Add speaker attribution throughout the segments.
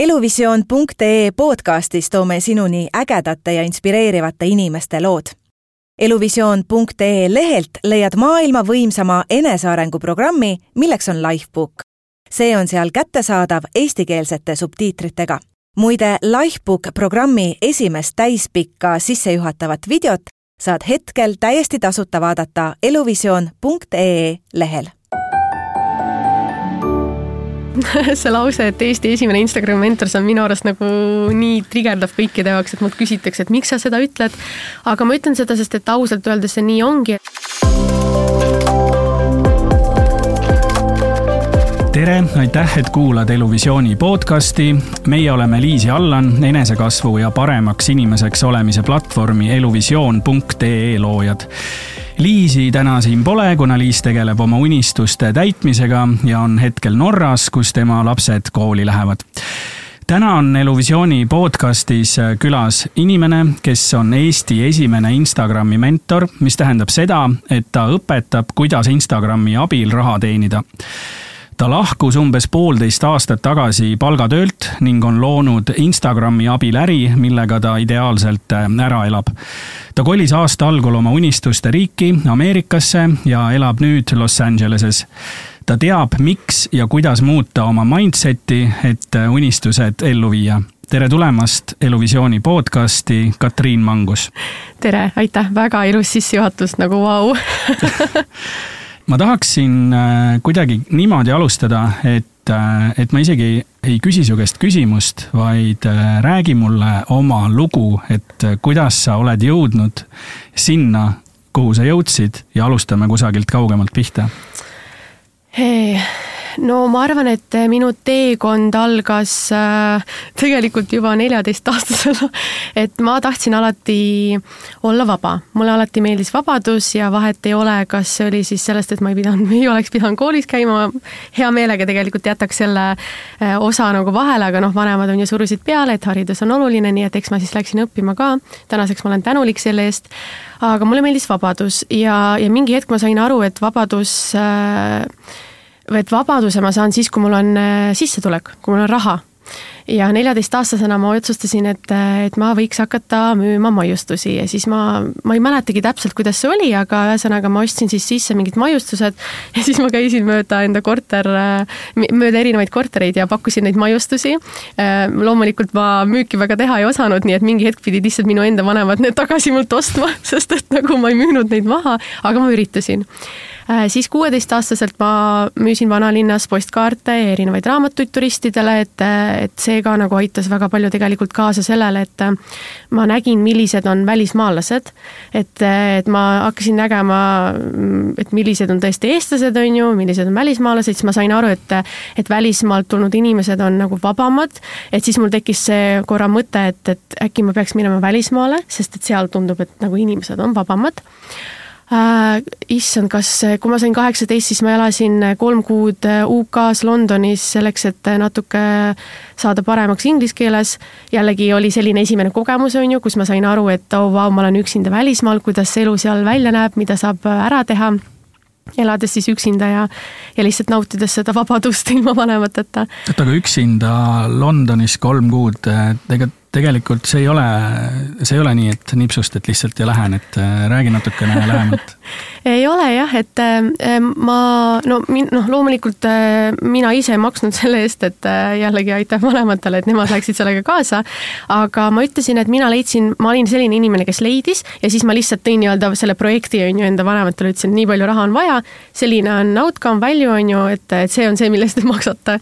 Speaker 1: eluvisioon.ee podcastis toome sinuni ägedate ja inspireerivate inimeste lood. eluvisioon.ee lehelt leiad maailma võimsama enesearengu programmi, milleks on Lifebook. see on seal kättesaadav eestikeelsete subtiitritega. muide, Lifebook programmi esimest täispikka sissejuhatavat videot saad hetkel täiesti tasuta vaadata eluvisioon.ee lehel
Speaker 2: see lause, et Eesti esimene Instagrami mentor, see on minu arust nagu nii trigerdav kõikide jaoks, et mult küsitakse, et miks sa seda ütled. aga ma ütlen seda, sest et ausalt öeldes see nii ongi.
Speaker 3: tere, aitäh, et kuulad Eluvisiooni podcasti. meie oleme Liis ja Allan, enesekasvu ja paremaks inimeseks olemise platvormi eluvisioon.ee loojad Liisi täna siin pole, kuna Liis tegeleb oma unistuste täitmisega ja on hetkel Norras, kus tema lapsed kooli lähevad. täna on Eluvisiooni podcastis külas inimene, kes on Eesti esimene Instagrami mentor, mis tähendab seda, et ta õpetab, kuidas Instagrami abil raha teenida ta lahkus umbes poolteist aastat tagasi palgatöölt ning on loonud Instagrami abil äri, millega ta ideaalselt äh, ära elab. ta kolis aasta algul oma unistuste riiki, Ameerikasse ja elab nüüd Los Angeleses. ta teab, miks ja kuidas muuta oma mindset'i, et äh, unistused ellu viia tere tulemast Eluvisiooni podcasti, Katriin Mangus.
Speaker 2: tere, aitäh, väga ilus sissejuhatus, nagu vau wow.
Speaker 3: ma tahaksin äh, kuidagi niimoodi alustada, et, äh, et ma isegi ei küsi su käest küsimust, vaid äh, räägi mulle oma lugu, et kuidas sa oled jõudnud sinna, kuhu sa jõudsid ja alustame kusagilt kaugemalt pihta
Speaker 2: no ma arvan, et minu teekond algas äh, tegelikult juba neljateistaastasena. et ma tahtsin alati olla vaba, mulle alati meeldis vabadus ja vahet ei ole, kas see oli siis sellest, et ma ei pidanud, ei oleks pidanud koolis käima. hea meelega tegelikult jätaks selle äh, osa nagu vahele, aga noh, vanemad on ju surusid peale, et haridus on oluline, nii et eks ma siis läksin õppima ka. tänaseks ma olen tänulik selle eest. aga mulle meeldis vabadus ja, ja mingi hetk ma sain aru, et vabadus äh, et vabaduse ma saan siis, kui mul on äh, sissetulek, kui mul on raha ja neljateistaastasena ma otsustasin, et, et ma võiks hakata müüma maiustusi ja siis ma, ma ei mäletagi täpselt, kuidas see oli, aga ühesõnaga ma ostsin siis sisse mingid maiustused ja siis ma käisin mööda enda korter, mööda erinevaid kortereid ja pakkusin neid maiustusi. loomulikult ma müüki väga teha ei osanud, nii et mingi hetk pidid lihtsalt minu enda vanemad need tagasi mult ostma, sest et nagu ma ei müünud neid maha, aga ma üritasin Äh, siis kuueteistaastaselt ma müüsin vanalinnas postkaarte ja erinevaid raamatuid turistidele, et, et see ka nagu aitas väga palju tegelikult kaasa sellele, et ma nägin, millised on välismaalased. et, et ma hakkasin nägema, et millised on tõesti eestlased, on ju, millised on välismaalased, siis ma sain aru, et, et välismaalt tulnud inimesed on nagu vabamad. et siis mul tekkis see korra mõte, et, et äkki ma peaks minema välismaale, sest et seal tundub, et nagu inimesed on vabamad äh,. issand, kas, kui ma sain kaheksateist, siis ma elasin kolm kuud äh, UK-s Londonis selleks, et natuke saada paremaks inglise keeles. jällegi oli selline esimene kogemus, on ju, kus ma sain aru, et oo oh, vau, ma olen üksinda välismaal, kuidas elu seal välja näeb, mida saab ära teha elades siis üksinda ja, ja lihtsalt nautides seda vabadust ilma vanemateta.
Speaker 3: oota, aga üksinda Londonis kolm kuud, ega tegelikult see ei ole, see ei ole nii, et nipsust, et lihtsalt ja lähen, et äh, räägi natukene lähemalt
Speaker 2: ei ole jah, et äh, ma no min-, noh, loomulikult äh, mina ise ei maksnud selle eest, et jällegi aitäh vanematele, et nemad läksid sellega kaasa. aga ma ütlesin, et mina leidsin, ma olin selline inimene, kes leidis ja siis ma lihtsalt tõin nii-öelda selle projekti on ju enda vanematele, ütlesin, nii palju raha on vaja. selline on outcome value on ju, et, et see on see, mille eest te maksate.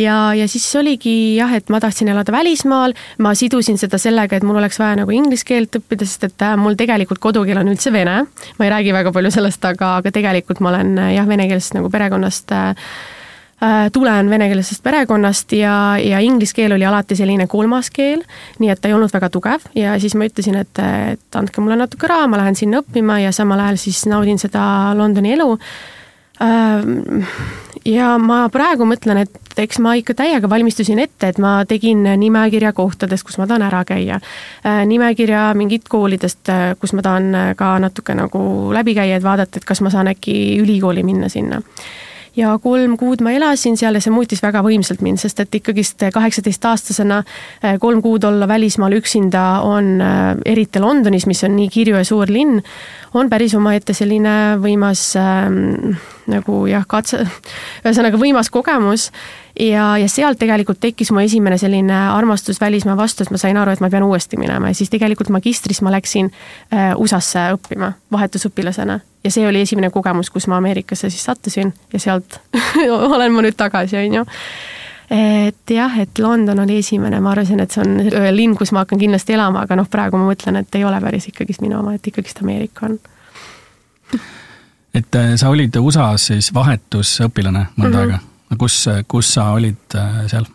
Speaker 2: ja, ja siis oligi jah, et ma tahtsin elada välismaal ma sidusin seda sellega, et mul oleks vaja nagu inglise keelt õppida, sest et äh, mul tegelikult kodukeel on üldse vene. ma ei räägi väga palju sellest, aga, aga tegelikult ma olen äh, jah, venekeelsest nagu perekonnast äh, tulen venekeelsest perekonnast ja, ja inglise keel oli alati selline kolmas keel, nii et ta ei olnud väga tugev. Ja siis ma ütlesin, et, et andke mulle natuke raha, ma lähen sinna õppima ja samal ajal siis naudin seda Londoni elu ja ma praegu mõtlen, et eks ma ikka täiega valmistusin ette, et ma tegin nimekirja kohtadest, kus ma tahan ära käia. Äh, nimekirja mingit koolidest, äh, kus ma tahan äh, ka natuke nagu läbi käia, et vaadata, et kas ma saan äkki ülikooli minna sinna ja kolm kuud ma elasin seal ja see muutis väga võimsalt mind, sest et ikkagist kaheksateistaastasena kolm kuud olla välismaal üksinda on, eriti Londonis, mis on nii kirju ja suur linn, on päris omaette selline võimas ähm, nagu jah, katse, ühesõnaga võimas kogemus ja, ja sealt tegelikult tekkis mu esimene selline armastus välismaa vastu, et ma sain aru, et ma pean uuesti minema ja siis tegelikult magistris ma läksin äh, USA-sse õppima vahetusõpilasena. Ja see oli esimene kogemus, kus ma Ameerikasse siis sattusin ja sealt olen ma nüüd tagasi, on ju et jah, et London oli esimene, ma arvasin, et see on linn, kus ma hakkan kindlasti elama, aga noh, praegu ma mõtlen, et ei ole päris ikkagist minu oma, et ikkagist Ameerika on.
Speaker 3: et äh, sa olid USA-s siis vahetusõpilane mõnda mm -hmm. aega, kus, kus sa olid äh, seal?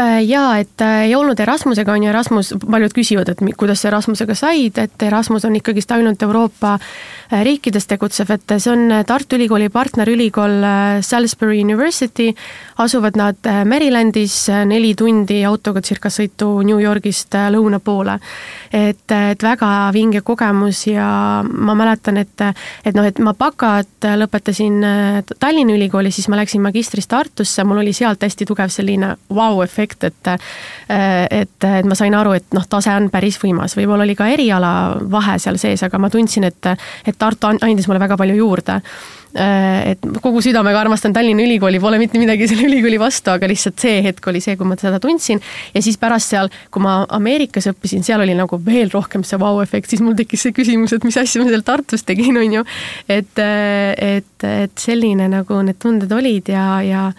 Speaker 2: Äh, jaa, et äh, ei olnud Erasmusega, on ju, Erasmus, paljud küsivad, et kuidas sa Erasmusega said, et Erasmus on ikkagist ainult Euroopa äh, riikides tegutsev, et see on Tartu Ülikooli partnerülikool Salisbury University, asuvad nad Marylandis, neli tundi autoga circa sõitu New Yorgist lõuna poole. et, et väga vinge kogemus ja ma mäletan, et, et noh, et ma bakat lõpetasin Tallinna Ülikoolis, siis ma läksin magistrist Tartusse, mul oli sealt hästi tugev selline vau-efekt, projekt, et et, et ma sain aru, et noh, tase on päris võimas, võib-olla oli ka eriala vahe seal sees, aga ma tundsin, et et Tartu andis mulle väga palju juurde et kogu südamega armastan Tallinna Ülikooli, pole mitte midagi selle ülikooli vastu, aga lihtsalt see hetk oli see, kui ma seda tundsin. ja siis pärast seal, kui ma Ameerikas õppisin, seal oli nagu veel rohkem see vau-efekt, siis mul tekkis see küsimus, et mis asja ma seal Tartus tegin, on ju. et, et, et selline nagu need tunded olid ja, ja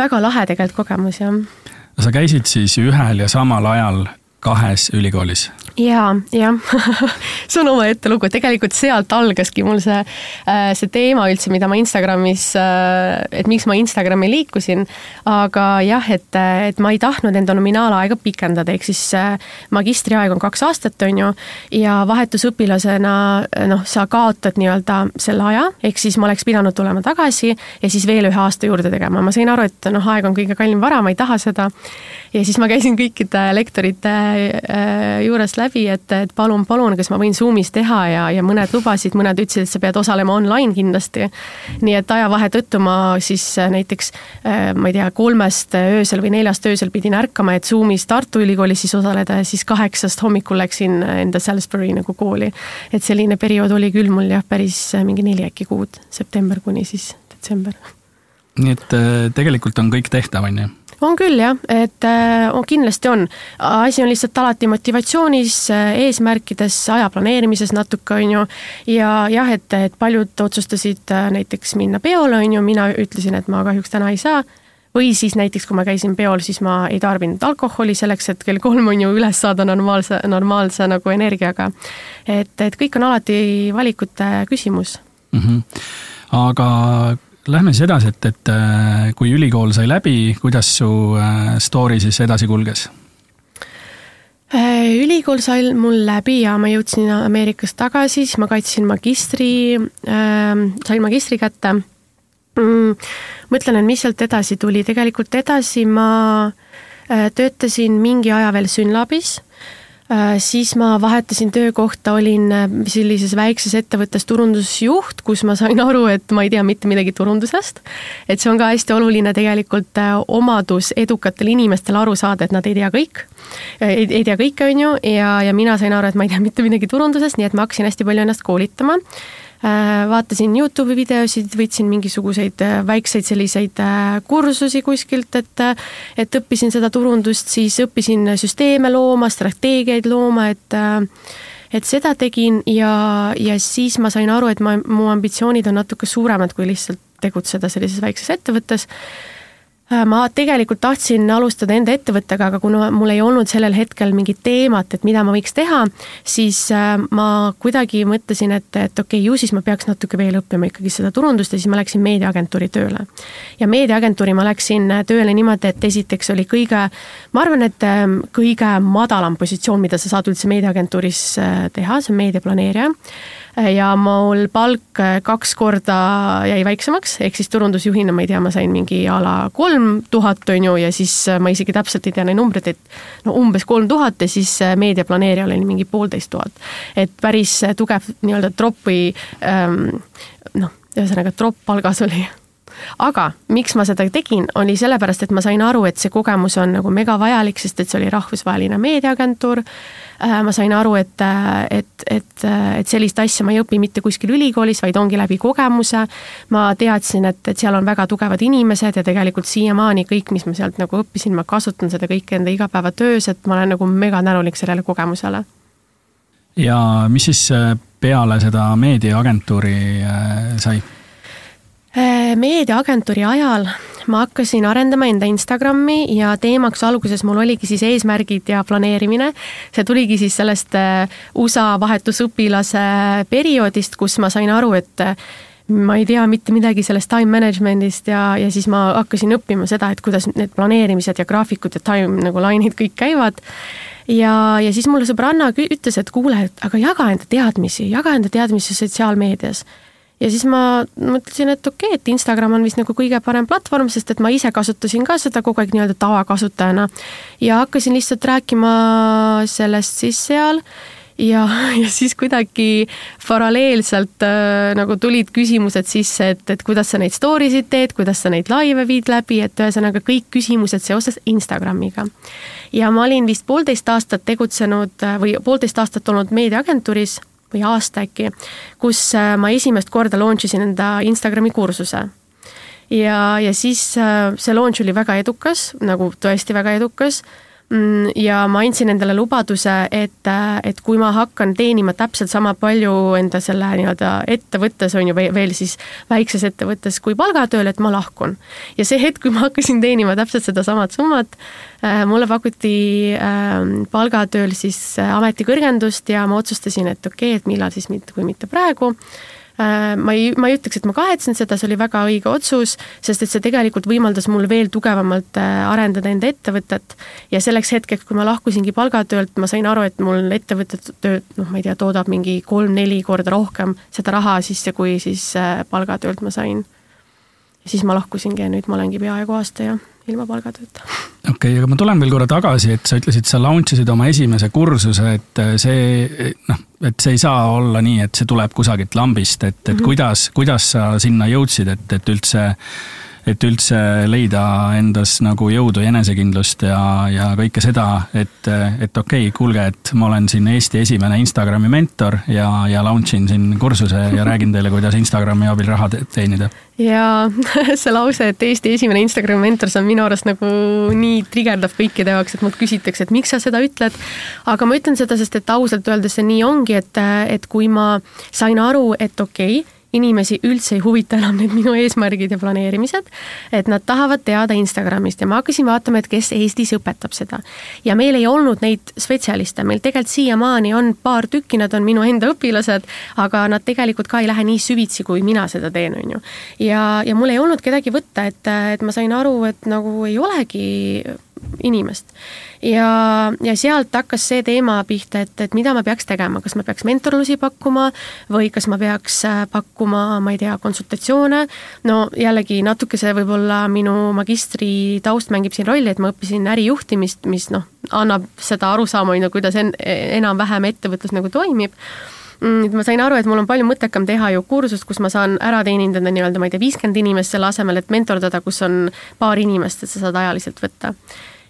Speaker 2: väga lahe tegelikult kogemus, jah
Speaker 3: sa käisid siis ühel ja samal ajal kahes ülikoolis?
Speaker 2: jaa, jah see on omaette lugu, tegelikult sealt algaski mul see, äh, see teema üldse, mida ma Instagramis, äh, et miks ma Instagrami liikusin. aga jah, et, et ma ei tahtnud enda nominaalaega pikendada, ehk siis äh, magistriaeg on kaks aastat, on ju. ja vahetusõpilasena noh, sa kaotad nii-öelda selle aja, ehk siis ma oleks pidanud tulema tagasi ja siis veel ühe aasta juurde tegema, ma sain aru, et noh, aeg on kõige kallim vara, ma ei taha seda. ja siis ma käisin kõikide lektorite juures läbi läbi, et, et palun, palun, kas ma võin Zoom'is teha ja, ja mõned lubasid, mõned ütlesid, et sa pead osalema online kindlasti. nii et ajavahe tõttu ma siis äh, näiteks äh, ma ei tea, kolmest öösel või neljast öösel pidin ärkama, et Zoom'is Tartu Ülikoolis siis osaleda ja siis kaheksast hommikul läksin enda Salisbury nagu kooli. et selline periood oli küll mul jah, päris äh, mingi neli äkki kuud, september kuni siis detsember.
Speaker 3: nii et tegelikult on kõik tehtav, on ju?
Speaker 2: On küll jah, et äh, on, kindlasti on. asi on lihtsalt alati motivatsioonis, äh, eesmärkides, aja planeerimises natuke, on ju. ja jah, et, et paljud otsustasid äh, näiteks minna peole, on ju, mina ütlesin, et ma kahjuks täna ei saa või siis näiteks, kui ma käisin peol, siis ma ei tarbinud alkoholi selleks, et kell kolm on ju üles saada normaalse, normaalse nagu energiaga. et, et kõik on alati valikute küsimus
Speaker 3: mm. -hmm. aga Lähme siis edasi, et, et äh, kui ülikool sai läbi, kuidas su äh, story siis edasi kulges?
Speaker 2: Äh, ülikool sai mul läbi ja ma jõudsin Ameerikast tagasi, siis ma kaitsin magistri äh,, sain magistri kätte mm,. mõtlen, et mis sealt edasi tuli, tegelikult edasi ma äh, töötasin mingi aja veel Synlabis Äh, siis ma vahetasin töökohta, olin äh, sellises väikses ettevõttes turundusjuht, kus ma sain aru, et ma ei tea mitte midagi turundusest. et see on ka hästi oluline tegelikult äh, omadus edukatel inimestel aru saada, et nad ei tea kõik. ei, ei tea kõike, on ju, ja, ja mina sain aru, et ma ei tea mitte midagi turundusest, nii et ma hakkasin hästi palju ennast koolitama Äh, vaatasin Youtube'i videosid, võtsin mingisuguseid äh, väikseid selliseid äh, kursusi kuskilt, et et õppisin seda turundust, siis õppisin süsteeme looma, strateegiaid looma, et et seda tegin ja, ja siis ma sain aru, et ma, mu ambitsioonid on natuke suuremad kui lihtsalt tegutseda sellises väikses ettevõttes. Äh, ma tegelikult tahtsin alustada enda ettevõttega, aga kuna mul ei olnud sellel hetkel mingit teemat, et mida ma võiks teha, siis äh, ma kuidagi mõtlesin, et, et okei okay,, ju siis ma peaks natuke veel õppima ikkagi seda turundust ja siis ma läksin meediaagentuuri tööle. ja meediaagentuuri ma läksin tööle niimoodi, et esiteks oli kõige, ma arvan, et kõige madalam positsioon, mida sa saad üldse meediaagentuuris äh, teha, see on meediaplaneerija ja mul palk äh, kaks korda jäi väiksemaks, ehk siis turundusjuhina ma ei tea, ma sain mingi a la kolm tuhat, on ju, ja siis äh, ma isegi täpselt ei tea neid numbreid, et no umbes kolm tuhat ja siis äh, meediaplaneerijal oli mingi poolteist tuhat. et päris tugev nii-öelda tropi ähm, noh, ühesõnaga tropp palgas oli aga miks ma seda tegin, oli sellepärast, et ma sain aru, et see kogemus on nagu megavajalik, sest et see oli rahvusvaheline meediaagentuur. Äh, ma sain aru, et, et, et, et sellist asja ma ei õpi mitte kuskil ülikoolis, vaid ongi läbi kogemuse. ma teadsin, et, et seal on väga tugevad inimesed ja tegelikult siiamaani kõik, mis ma sealt nagu õppisin, ma kasutan seda kõike enda igapäevatöös, et ma olen nagu mega tänulik sellele kogemusele.
Speaker 3: ja mis siis äh, peale seda meediaagentuuri äh, sai?
Speaker 2: Meediaagentuuri ajal ma hakkasin arendama enda Instagrami ja teemaks alguses mul oligi siis eesmärgid ja planeerimine. see tuligi siis sellest äh, USA vahetusõpilase perioodist, kus ma sain aru, et äh, ma ei tea mitte midagi sellest time management'ist ja, ja siis ma hakkasin õppima seda, et kuidas need planeerimised ja graafikud ja time nagu lainid kõik käivad. ja, ja siis mulle sõbranna ütles, et kuule, et aga jaga enda teadmisi, jaga enda teadmisi sotsiaalmeedias ja siis ma mõtlesin, et okei okay,, et Instagram on vist nagu kõige parem platvorm, sest et ma ise kasutasin ka seda kogu aeg nii-öelda tavakasutajana. ja hakkasin lihtsalt rääkima sellest siis seal ja, ja siis kuidagi paralleelselt äh, nagu tulid küsimused sisse, et, et kuidas sa neid story sid teed, kuidas sa neid laive viid läbi, et ühesõnaga kõik küsimused seoses Instagramiga. ja ma olin vist poolteist aastat tegutsenud äh, või poolteist aastat olnud meediaagentuuris või aasta äkki, kus äh, ma esimest korda launch isin enda Instagrami kursuse. ja, ja siis äh, see launch oli väga edukas, nagu tõesti väga edukas ja ma andsin endale lubaduse, et, et kui ma hakkan teenima täpselt sama palju enda selle nii-öelda ettevõttes on ju, või veel siis väikses ettevõttes kui palgatööl, et ma lahkun. ja see hetk, kui ma hakkasin teenima täpselt sedasamat summat, äh, mulle pakuti ähm, palgatööl siis äh, ametikõrgendust ja ma otsustasin, et okei okay,, et millal siis mitte, kui mitte praegu Äh, ma ei, ma ei ütleks, et ma kahetsen seda, see oli väga õige otsus, sest et see tegelikult võimaldas mul veel tugevamalt äh, arendada enda ettevõtet. ja selleks hetkeks, kui ma lahkusingi palgatöölt, ma sain aru, et mul ettevõtte tööd, noh, ma ei tea, toodab mingi kolm-neli korda rohkem seda raha sisse, kui siis äh, palgatöölt ma sain. siis ma lahkusingi ja nüüd ma olengi peaaegu aasta ja ilma palgatööta.
Speaker 3: Okei okay,, aga ma tulen veel korra tagasi, et sa ütlesid, sa launch isid oma esimese kursuse, et see noh, et see ei saa olla nii, et see tuleb kusagilt lambist, et, et mm -hmm. kuidas, kuidas sa sinna jõudsid, et, et üldse et üldse leida endas nagu jõudu ja enesekindlust ja, ja kõike seda, et, et okei okay,, kuulge, et ma olen siin Eesti esimene Instagrami mentor ja, ja launch in siin kursuse ja räägin teile, kuidas Instagrami abil raha teenida.
Speaker 2: ja see lause, et Eesti esimene Instagrami mentor, see on minu arust nagu nii trigerdav kõikide jaoks, et mult küsitakse, et miks sa seda ütled. aga ma ütlen seda, sest et ausalt öeldes see nii ongi, et, et kui ma sain aru, et okei okay,, inimesi üldse ei huvita enam need minu eesmärgid ja planeerimised, et nad tahavad teada Instagramist ja ma hakkasin vaatama, et kes Eestis õpetab seda. ja meil ei olnud neid spetsialiste, meil tegelikult siiamaani on paar tükki, nad on minu enda õpilased, aga nad tegelikult ka ei lähe nii süvitsi, kui mina seda teen, on ju. ja, ja mul ei olnud kedagi võtta, et, et ma sain aru, et nagu ei olegi inimest. ja, ja sealt hakkas see teema pihta, et, et mida ma peaks tegema, kas ma peaks mentorlusi pakkuma või kas ma peaks äh, pakkuma, ma ei tea, konsultatsioone. no jällegi natuke see võib-olla minu magistri taust mängib siin rolli, et ma õppisin ärijuhtimist, mis noh, annab seda arusaama, on ju, kuidas en, enam-vähem ettevõtlus nagu toimib mm, ma sain aru, et mul on palju mõttekam teha ju kursust, kus ma saan ära teenindada nii-öelda, ma ei tea, viiskümmend inimest selle asemel, et mentordada, kus on paar inimest, et sa saad ajaliselt võtta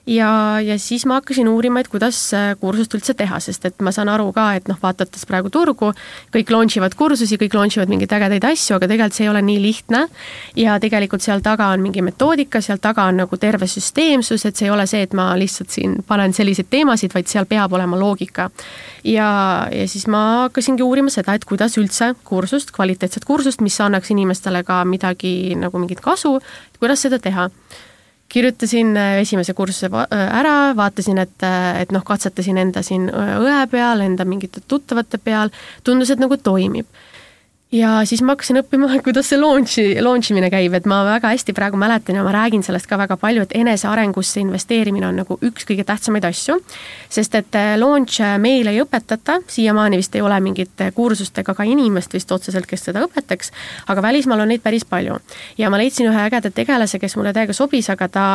Speaker 2: ja, ja siis ma hakkasin uurima, et kuidas kursust üldse teha, sest et ma saan aru ka, et noh, vaadates praegu turgu, kõik launch ivad kursusi, kõik launch ivad mingeid ägedaid asju, aga tegelikult see ei ole nii lihtne. ja tegelikult seal taga on mingi metoodika, seal taga on nagu terve süsteemsus, et see ei ole see, et ma lihtsalt siin panen selliseid teemasid, vaid seal peab olema loogika. ja, ja siis ma hakkasingi uurima seda, et kuidas üldse kursust, kvaliteetset kursust, mis annaks inimestele ka midagi nagu mingit kasu, kuidas seda teha kirjutasin äh, esimese kursuse äh, ära, vaatasin, et, äh, et noh, katsetasin enda siin õe peal, enda mingite tuttavate peal, tundus, et nagu toimib ja siis ma hakkasin õppima, kuidas see launch'i, launch imine käib, et ma väga hästi praegu mäletan ja ma räägin sellest ka väga palju, et enesearengusse investeerimine on nagu üks kõige tähtsamaid asju. sest et äh, launch äh, meil ei õpetata, siiamaani vist ei ole mingit äh, kursust ega ka inimest vist otseselt, kes seda õpetaks, aga välismaal on neid päris palju. ja ma leidsin ühe ägeda tegelase, kes mulle täiega sobis, aga ta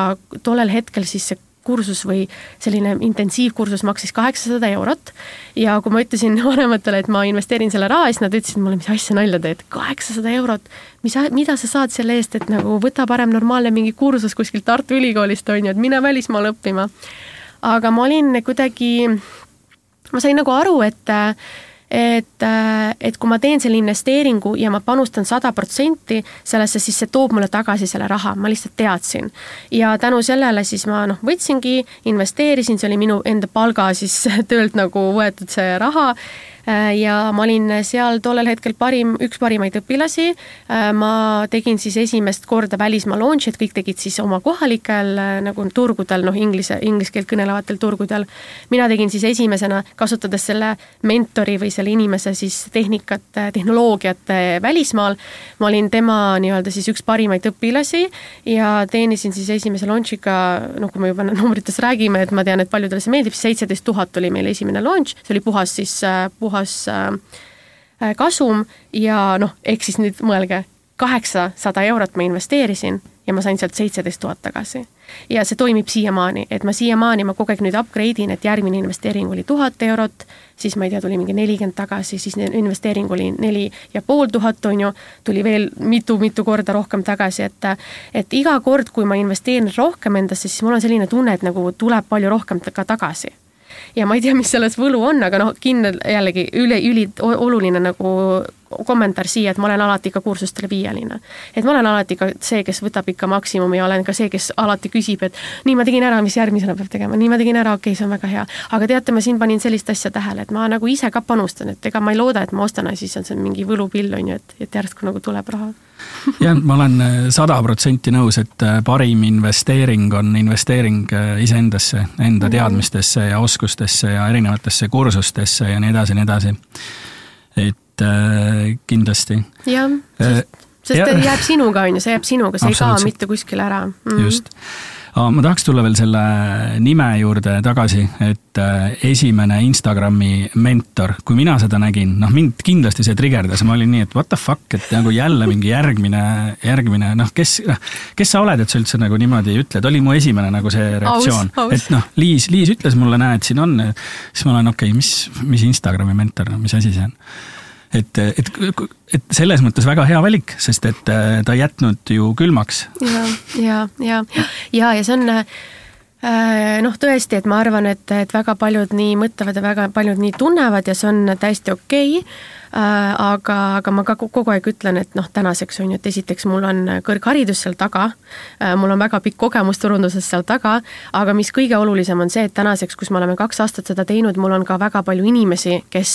Speaker 2: tollel hetkel siis see kursus või selline intensiivkursus maksis kaheksasada eurot. ja kui ma ütlesin vanematele, et ma investeerin selle raha, siis nad ütlesid mulle, mis asja nalja teed, kaheksasada eurot. mis, mida sa saad selle eest, et nagu võta parem normaalne mingi kursus kuskilt Tartu Ülikoolist on ju, et mine välismaale õppima. aga ma olin kuidagi, ma sain nagu aru, et et, äh, et kui ma teen selle investeeringu ja ma panustan sada protsenti sellesse, siis see toob mulle tagasi selle raha, ma lihtsalt teadsin. ja tänu sellele siis ma noh, võtsingi, investeerisin, see oli minu enda palga siis töölt nagu võetud see raha ja ma olin seal tollel hetkel parim, üks parimaid õpilasi. Äh, ma tegin siis esimest korda välismaa launch'i, et kõik tegid siis oma kohalikel äh, nagu turgudel, noh, inglise, inglise keelt kõnelevatel turgudel. mina tegin siis esimesena, kasutades selle mentori või selle inimese siis tehnikat, tehnoloogiat välismaal. ma olin tema nii-öelda siis üks parimaid õpilasi ja teenisin siis esimese launch'iga, noh, kui me juba numbritest räägime, et ma tean, et paljudele see meeldib, seitseteist tuhat oli meil esimene launch, see oli puhas siis puhas puhas äh, äh, kasum ja noh, ehk siis nüüd mõelge, kaheksasada eurot ma investeerisin ja ma sain sealt seitseteist tuhat tagasi. ja see toimib siiamaani, et ma siiamaani, ma kogu aeg nüüd upgrade in, et järgmine investeering oli tuhat eurot, siis ma ei tea, tuli mingi nelikümmend tagasi, siis investeering oli neli ja pool tuhat, on ju, tuli veel mitu-mitu korda rohkem tagasi, et et iga kord, kui ma investeerin rohkem endasse, siis mul on selline tunne, et nagu tuleb palju rohkem ka tagasi ja ma ei tea, mis selles võlu on, aga noh, kindel jällegi üle, ülioluline nagu kommentaar siia, et ma olen alati ikka kursustele viieline. et ma olen alati ka see, kes võtab ikka maksimumi ja olen ka see, kes alati küsib, et nii, ma tegin ära, mis järgmisena peab tegema, nii, ma tegin ära, okei okay,, see on väga hea. aga teate, ma siin panin sellist asja tähele, et ma nagu ise ka panustan, et ega ma ei looda, et ma ostan ja siis on see mingi võlupill, on ju, et, et järsku nagu tuleb raha
Speaker 3: jah, ma olen äh, sada protsenti nõus, et äh, parim investeering on investeering äh, iseendasse, enda mhm. teadmistesse ja oskustesse ja erinevatesse kursustesse ja nii edasi nii edasi. et äh, kindlasti.
Speaker 2: jah, sest, sest ja, ta jääb sinuga, on ju, see jääb sinuga, see ei kao mitte kuskile ära mm.
Speaker 3: -hmm. just ma tahaks tulla veel selle nime juurde tagasi, et äh, esimene Instagrami mentor, kui mina seda nägin, noh mind kindlasti see trigerdas, ma olin nii, et what the fuck, et nagu jälle mingi järgmine, järgmine noh, kes, noh, kes sa oled, et sa üldse nagu niimoodi ütled, oli mu esimene nagu see reaktsioon. et noh, Liis, Liis ütles mulle, näed, siin on, siis ma olen okei okay,, mis, mis Instagrami mentor, no mis asi see on et, et, et selles mõttes väga hea valik, sest et äh, ta ei jätnud ju külmaks.
Speaker 2: ja, ja, ja, ja, ja, see on äh, noh, tõesti, et ma arvan, et, et väga paljud nii mõtlevad ja väga paljud nii tunnevad ja see on täiesti okei okay Äh, aga, aga ma ka kogu aeg ütlen, et noh, tänaseks on ju, et esiteks mul on kõrgharidus seal taga, mul on väga pikk kogemus turunduses seal taga, aga mis kõige olulisem on see, et tänaseks, kus me oleme kaks aastat seda teinud, mul on ka väga palju inimesi, kes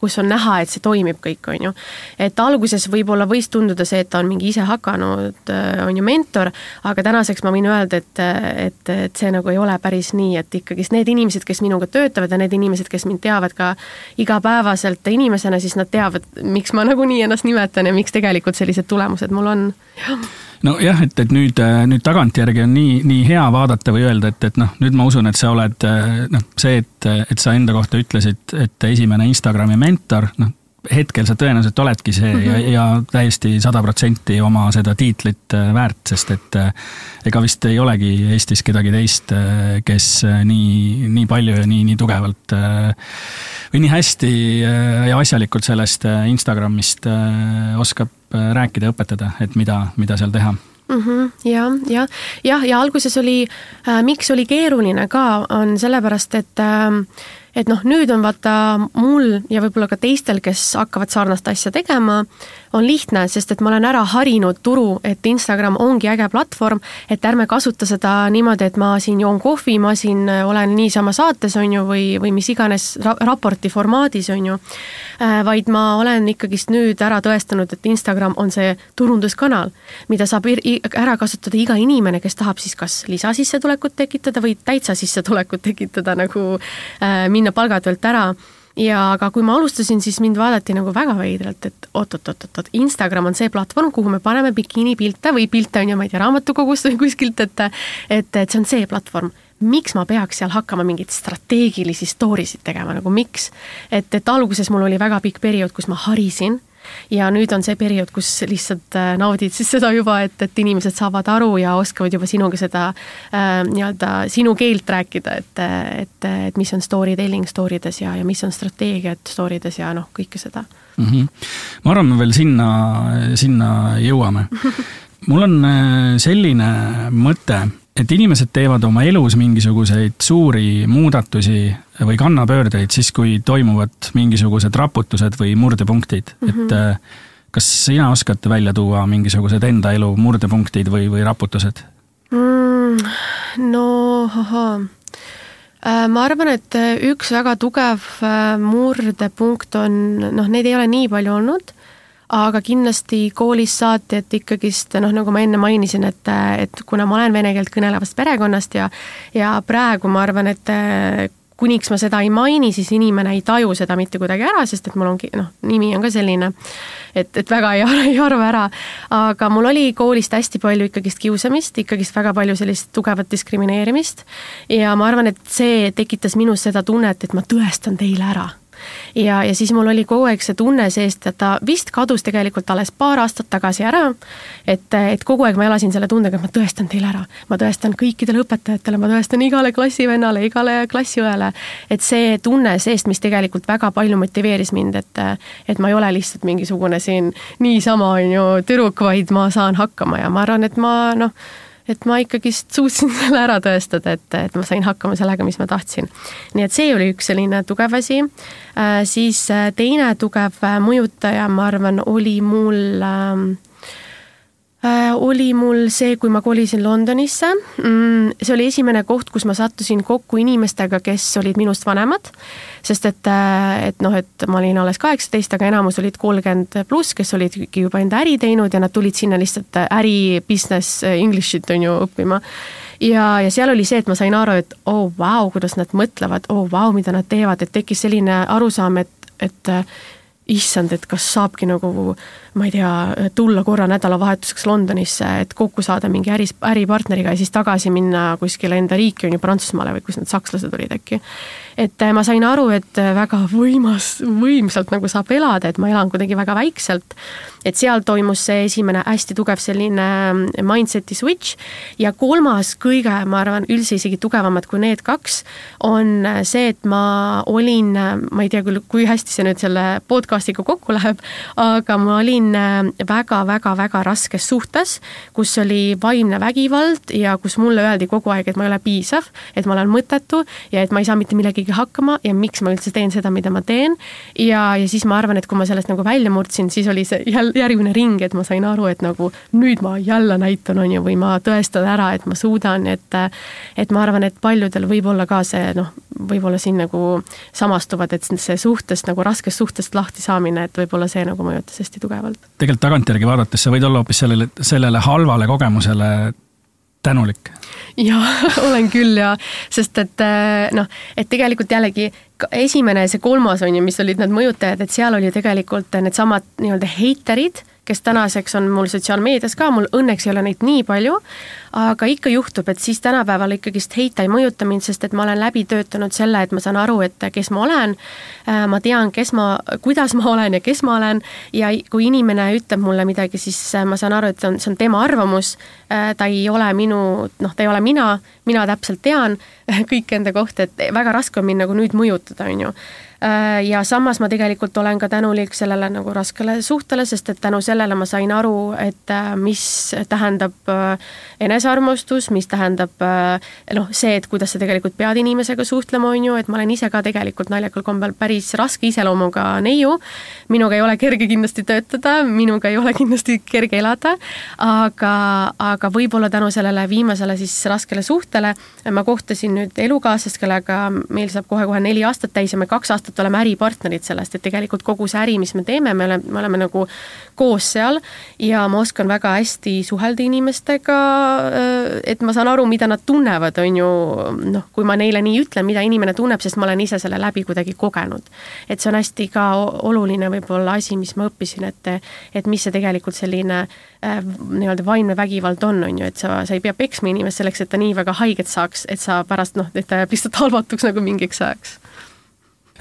Speaker 2: kus on näha, et see toimib kõik, on ju. et alguses võib-olla võis tunduda see, et ta on mingi ise hakanud, on ju, mentor, aga tänaseks ma võin öelda, et, et, et see nagu ei ole päris nii, et ikkagist need inimesed, kes minuga töötavad ja need inimesed, kes mind teavad ka igapäevaselt inimesena, siis nad teavad, miks ma nagunii ennast nimetan ja miks tegelikult sellised tulemused mul on.
Speaker 3: Nojah, et, et nüüd, nüüd tagantjärgi on nii, nii hea vaadata või öelda, et, et noh, nüüd ma usun, et sa oled noh, see, et, et sa enda kohta ütlesid, et esimene Instagrami mentor, noh hetkel sa tõenäoliselt oledki see mm -hmm. ja, mhm. ja täiesti sada protsenti oma seda tiitlit äh, väärt, sest et äh, ega vist ei olegi Eestis kedagi teist, äh, kes nii, nii palju ja nii, nii tugevalt või nii hästi ja asjalikult sellest Instagramist oskab rääkida ja õpetada, et mida, mida seal teha.
Speaker 2: Mm -hmm, jah, jah, jah, ja alguses oli äh,, miks oli keeruline ka, on sellepärast, et äh, et noh, nüüd on vaata mul ja võib-olla ka teistel, kes hakkavad sarnast asja tegema, on lihtne, sest et ma olen ära harinud turu, et Instagram ongi äge platvorm, et ärme kasuta seda niimoodi, et ma siin joon kohvi, ma siin olen niisama saates, on ju, või, või mis iganes ra raporti formaadis, on ju. Äh, vaid ma olen ikkagist nüüd ära tõestanud, et Instagram on see turunduskanal, mida saab ära kasutada iga inimene, kes tahab siis kas lisasissetulekut tekitada või täitsa sissetulekut tekitada nagu äh, minna palgatöölt ära ja aga kui ma alustasin, siis mind vaadati nagu väga veidralt, et oot-oot-oot-oot, Instagram on see platvorm, kuhu me paneme bikiinipilte või pilte on ju, ma ei tea, raamatukogust või kuskilt, et et, et see on see platvorm. miks ma peaks seal hakkama mingeid strateegilisi story sid tegema, nagu miks? et, et alguses mul oli väga pikk periood, kus ma harisin ja nüüd on see periood, kus lihtsalt äh, naudid siis seda juba, et, et inimesed saavad aru ja oskavad juba sinuga seda äh, nii-öelda sinu keelt rääkida, et, et, et mis on story telling story des ja, ja mis on strateegiad story des ja noh, kõike seda
Speaker 3: mm. -hmm. ma arvan, me veel sinna, sinna jõuame mul on äh, selline mõte, et inimesed teevad oma elus mingisuguseid suuri muudatusi või kannapöördeid siis, kui toimuvad mingisugused raputused või murdepunktid mm, -hmm. et äh, kas sina oskad välja tuua mingisugused enda elu murdepunktid või, või raputused
Speaker 2: mm,? no ahaa äh, ma arvan, et üks väga tugev äh, murdepunkt on, noh, neid ei ole nii palju olnud aga kindlasti koolist saati, et ikkagist noh, nagu ma enne mainisin, et, et kuna ma olen vene keelt kõnelevast perekonnast ja ja praegu ma arvan, et kuniks ma seda ei maini, siis inimene ei taju seda mitte kuidagi ära, sest et mul ongi noh, nimi on ka selline, et, et väga ei, ei arva ära. aga mul oli koolist hästi palju ikkagist kiusamist, ikkagist väga palju sellist tugevat diskrimineerimist ja ma arvan, et see tekitas minus seda tunnet, et ma tõestan teile ära ja, ja siis mul oli kogu aeg see tunne seest, et ta vist kadus tegelikult alles paar aastat tagasi ära. et, et kogu aeg ma elasin selle tundega, et ma tõestan teile ära, ma tõestan kõikidele õpetajatele, ma tõestan igale klassivennale, igale klassiõele. et see tunne seest, mis tegelikult väga palju motiveeris mind, et, et ma ei ole lihtsalt mingisugune siin niisama on ju tüdruk, vaid ma saan hakkama ja ma arvan, et ma noh et ma ikkagist suutsin selle ära tõestada, et, et ma sain hakkama sellega, mis ma tahtsin. nii et see oli üks selline tugev asi äh,. siis äh, teine tugev äh, mõjutaja, ma arvan, oli mul äh, oli mul see, kui ma kolisin Londonisse. Mm, see oli esimene koht, kus ma sattusin kokku inimestega, kes olid minust vanemad. sest et, äh, et noh, et ma olin alles kaheksateist, aga enamus olid kolmkümmend pluss, kes olidki juba enda äri teinud ja nad tulid sinna lihtsalt äri, business, English'it on ju õppima ja, ja seal oli see, et ma sain aru, et oo oh, vau wow,, kuidas nad mõtlevad, oo oh, vau wow,, mida nad teevad, et tekkis selline arusaam, et, et issand, et kas saabki nagu ma ei tea, tulla korra nädalavahetuseks Londonisse, et kokku saada mingi äris, äripartneriga ja siis tagasi minna kuskile enda riiki, on ju, Prantsusmaale või kus need sakslased olid äkki. et äh, ma sain aru, et äh, väga võimas, võimsalt nagu saab elada, et ma elan kuidagi väga väikselt. et seal toimus see esimene hästi tugev selline äh, mindset'i switch ja kolmas kõige, ma arvan, üldse isegi tugevamad kui need kaks, on see, et ma olin, ma ei tea küll, kui hästi see nüüd selle podcast'iga kokku läheb, aga ma olin olin väga-väga-väga äh, raskes suhtes, kus oli vaimne vägivald ja kus mulle öeldi kogu aeg, et ma ei ole piisav, et ma olen mõttetu ja et ma ei saa mitte millegagi hakkama ja miks ma üldse teen seda, mida ma teen. ja, ja siis ma arvan, et kui ma sellest nagu välja murdsin, siis oli see jälle järgmine ring, et ma sain aru, et nagu nüüd ma jälle näitan, on ju, või ma tõestan ära, et ma suudan, et et ma arvan, et paljudel võib olla ka see noh, võib-olla siin nagu samastuvad, et see suhtest nagu raskest suhtest lahti saamine, et võib-olla see nagu mõjutas hästi tugevalt
Speaker 3: kõrvalt. tegelikult tagantjärgi vaadates sa võid olla hoopis sellele, sellele halvale kogemusele tänulik.
Speaker 2: jaa, olen küll ja, sest et eh, noh, et tegelikult jällegi esimene ja see kolmas on ju, mis olid need mõjutajad, et seal oli tegelikult needsamad nii-öelda heiterid kes tänaseks on mul sotsiaalmeedias ka, mul õnneks ei ole neid nii palju, aga ikka juhtub, et siis tänapäeval ikkagist heita ei mõjuta mind, sest et ma olen läbi töötanud selle, et ma saan aru, et kes ma olen, äh, ma tean, kes ma, kuidas ma olen ja kes ma olen ja kui inimene ütleb mulle midagi, siis äh, ma saan aru, et see on, see on tema arvamus, ta ei ole minu, noh, ta ei ole mina, mina täpselt tean kõike enda kohta, et väga raske on mind nagu nüüd mõjutada, on ju Äh, ja samas ma tegelikult olen ka tänulik sellele nagu raskele suhtele, sest et tänu sellele ma sain aru, et äh, mis tähendab äh, enesearmastus, mis tähendab noh, see, et kuidas sa tegelikult pead inimesega suhtlema, on ju, et ma olen ise ka tegelikult naljakal kombel päris raske iseloomuga neiu. minuga ei ole kerge kindlasti töötada, minuga ei ole kindlasti kerge elada, aga, aga võib-olla tänu sellele viimasele siis raskele suhtele ma kohtasin nüüd elukaaslast, kellega meil saab kohe-kohe neli aastat täis ja me kaks aastat oleme äripartnerid sellest, et tegelikult kogu see äri, mis me teeme, me oleme, me oleme nagu koos seal ja ma oskan väga hästi suhelda inimestega, et ma saan aru, mida nad tunnevad, on ju, noh, kui ma neile nii ütlen, mida inimene tunneb, sest ma olen ise selle läbi kuidagi kogenud. et see on hästi ka oluline võib-olla asi, mis ma õppisin, et et mis see tegelikult selline äh, nii-öelda vaimne vägivald on, on ju, et sa, sa ei pea peksma inimest selleks, et ta nii väga haiget saaks, et sa pärast noh, et ta jääb lihtsalt halvatuks nagu mingiks ajaks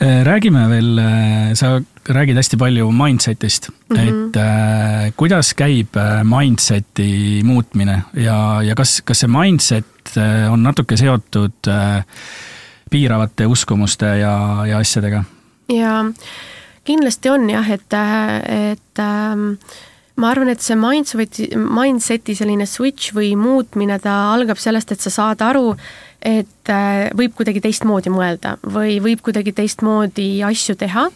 Speaker 3: Äh, räägime veel, äh, sa räägid hästi palju mindset'ist mm, -hmm. et äh, kuidas käib äh, mindset'i muutmine ja, ja kas, kas see mindset on natuke seotud äh, piiravate uskumuste ja, ja asjadega?
Speaker 2: jaa, kindlasti on jah, et, et ähm, ma arvan, et see mindset'i, mindset'i selline switch või muutmine, ta algab sellest, et sa saad aru, et äh, võib kuidagi teistmoodi mõelda või võib kuidagi teistmoodi asju teha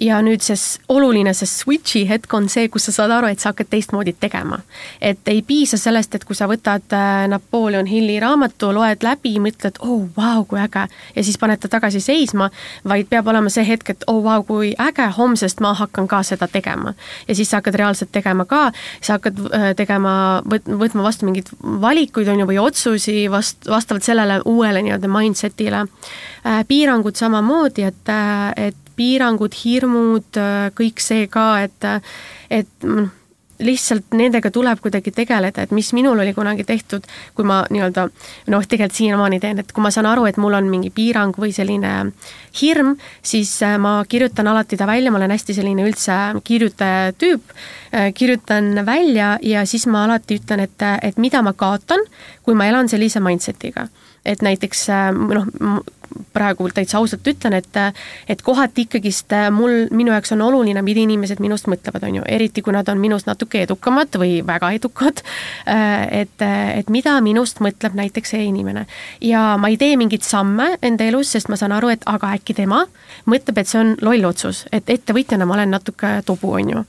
Speaker 2: ja nüüd see oluline, see switch'i hetk on see, kus sa saad aru, et sa hakkad teistmoodi tegema. et ei piisa sellest, et kui sa võtad äh, Napoleon Hilli raamatu, loed läbi, mõtled, oh vau, kui äge, ja siis paned ta tagasi seisma, vaid peab olema see hetk, et oh vau, kui äge, homsest ma hakkan ka seda tegema. ja siis sa hakkad reaalselt tegema ka, sa hakkad äh, tegema, võtma vastu mingeid valikuid, on ju, või otsusi vast-, vastavalt sellele uuele nii-öelda mindset'ile. Äh, piirangud samamoodi, et, et piirangud, hirmud, kõik see ka, et, et noh, lihtsalt nendega tuleb kuidagi tegeleda, et mis minul oli kunagi tehtud, kui ma nii-öelda noh, tegelikult siiamaani teen, et kui ma saan aru, et mul on mingi piirang või selline hirm, siis äh, ma kirjutan alati ta välja, ma olen hästi selline üldse kirjutaja tüüp, äh, kirjutan välja ja siis ma alati ütlen, et, et mida ma kaotan, kui ma elan sellise mindset'iga et näiteks äh, noh, praegu täitsa ausalt ütlen, et et kohati ikkagist äh, mul, minu jaoks on oluline, mida inimesed minust mõtlevad, on ju, eriti kui nad on minust natuke edukamad või väga edukad, äh, et, et mida minust mõtleb näiteks see inimene. ja ma ei tee mingeid samme enda elus, sest ma saan aru, et aga äkki tema mõtleb, et see on loll otsus, et ettevõtjana ma olen natuke tobu, on ju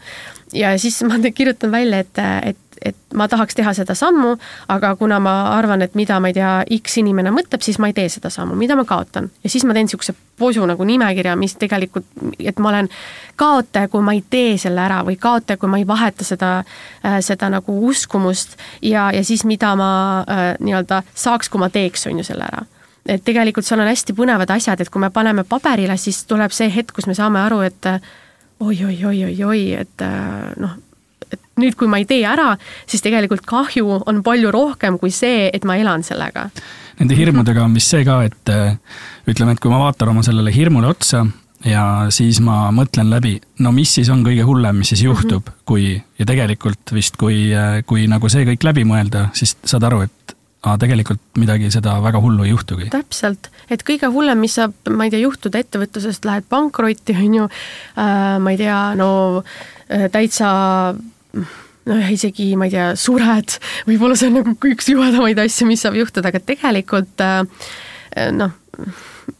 Speaker 2: ja siis ma kirjutan välja, et, et, et ma tahaks teha seda sammu, aga kuna ma arvan, et mida, ma ei tea, X inimene mõtleb, siis ma ei tee seda sammu, mida ma kaotan. ja siis ma teen niisuguse posu nagu nimekirja, mis tegelikult, et ma olen kaotaja, kui ma ei tee selle ära või kaotaja, kui ma ei vaheta seda, äh, seda nagu uskumust ja, ja siis mida ma äh, nii-öelda saaks, kui ma teeks, on ju, selle ära et tegelikult seal on hästi põnevad asjad, et kui me paneme paberile, siis tuleb see hetk, kus me saame aru, et oi-oi-oi-oi-oi, et äh, noh, nüüd, kui ma ei tee ära, siis tegelikult kahju on palju rohkem kui see, et ma elan sellega.
Speaker 3: Nende hirmudega on vist see ka, et äh, ütleme, et kui ma vaatan oma sellele hirmule otsa ja siis ma mõtlen läbi, no mis siis on kõige hullem, mis siis juhtub mm, -hmm. kui, ja tegelikult vist, kui, äh, kui nagu see kõik läbi mõelda, siis saad aru, et aga tegelikult midagi seda väga hullu ei juhtugi.
Speaker 2: täpselt, et kõige hullem, mis saab, ma ei tea, juhtuda ettevõtlusest, lähed pankrotti, on ju äh,, ma ei tea, no äh, täitsa noh, isegi ma ei tea, sured, võib-olla see on nagu üks juhedamaid asju, mis saab juhtuda, aga tegelikult äh, noh,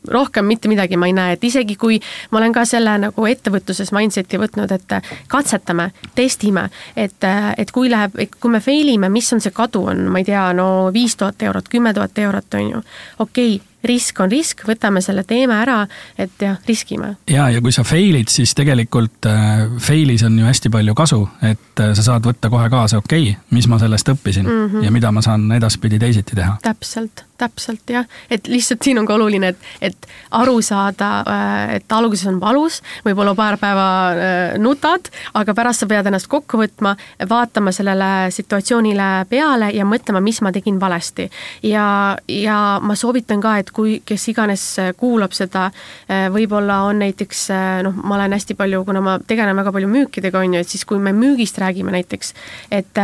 Speaker 2: rohkem mitte midagi ma ei näe, et isegi kui ma olen ka selle nagu ettevõtluses mindset'i võtnud, et katsetame, testime, et, et kui läheb, kui me fail ime, mis on see kadu on, ma ei tea, no viis tuhat eurot, kümme tuhat eurot, on ju. okei okay,, risk on risk, võtame selle teeme ära, et jah, riskime.
Speaker 3: ja, ja kui sa fail'id, siis tegelikult äh, fail'is on ju hästi palju kasu, et äh, sa saad võtta kohe kaasa, okei okay,, mis ma sellest õppisin mm -hmm. ja mida ma saan edaspidi teisiti teha.
Speaker 2: täpselt täpselt jah, et lihtsalt siin on ka oluline, et, et aru saada, äh, et alguses on valus, võib-olla paar päeva äh, nutad, aga pärast sa pead ennast kokku võtma, vaatama sellele situatsioonile peale ja mõtlema, mis ma tegin valesti. ja, ja ma soovitan ka, et kui, kes iganes kuulab seda, äh, võib-olla on näiteks noh, ma olen hästi palju, kuna ma tegelen väga palju müükidega, on ju, et siis kui me müügist räägime näiteks, et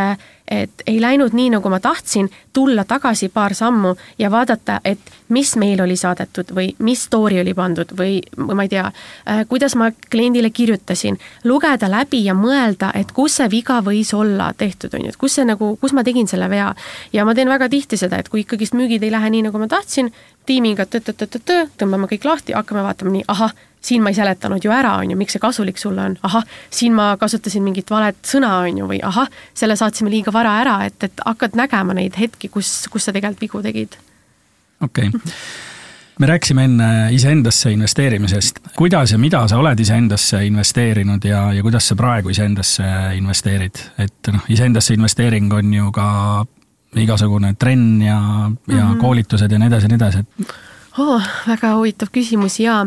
Speaker 2: et ei läinud nii, nagu ma tahtsin, tulla tagasi paar sammu ja vaadata, et mis meil oli saadetud või mis story oli pandud või ma ei tea, äh, kuidas ma kliendile kirjutasin, lugeda läbi ja mõelda, et kus see viga võis olla tehtud, on ju, et kus see nagu, kus ma tegin selle vea. ja ma teen väga tihti seda, et kui ikkagist müügid ei lähe nii, nagu ma tahtsin, tiimiga tõ-tõ-tõ-tõ, tõmbame kõik lahti, hakkame vaatama nii, ahah, siin ma ei seletanud ju ära, on ju, miks see kasulik sulle on, ahah, siin ma kasutasin mingit valet sõna, on ju, või ahah, selle saatsime liiga vara ära, et, et hakkad nägema neid hetki, kus, kus sa tegelikult vigu tegid.
Speaker 3: okei okay. me rääkisime enne iseendasse investeerimisest. kuidas ja mida sa oled iseendasse investeerinud ja, ja kuidas sa praegu iseendasse investeerid? et noh, iseendasse investeering on ju ka igasugune trenn ja, ja mm -hmm. koolitused ja nii edasi ja nii edasi, et
Speaker 2: oh,? väga huvitav küsimus ja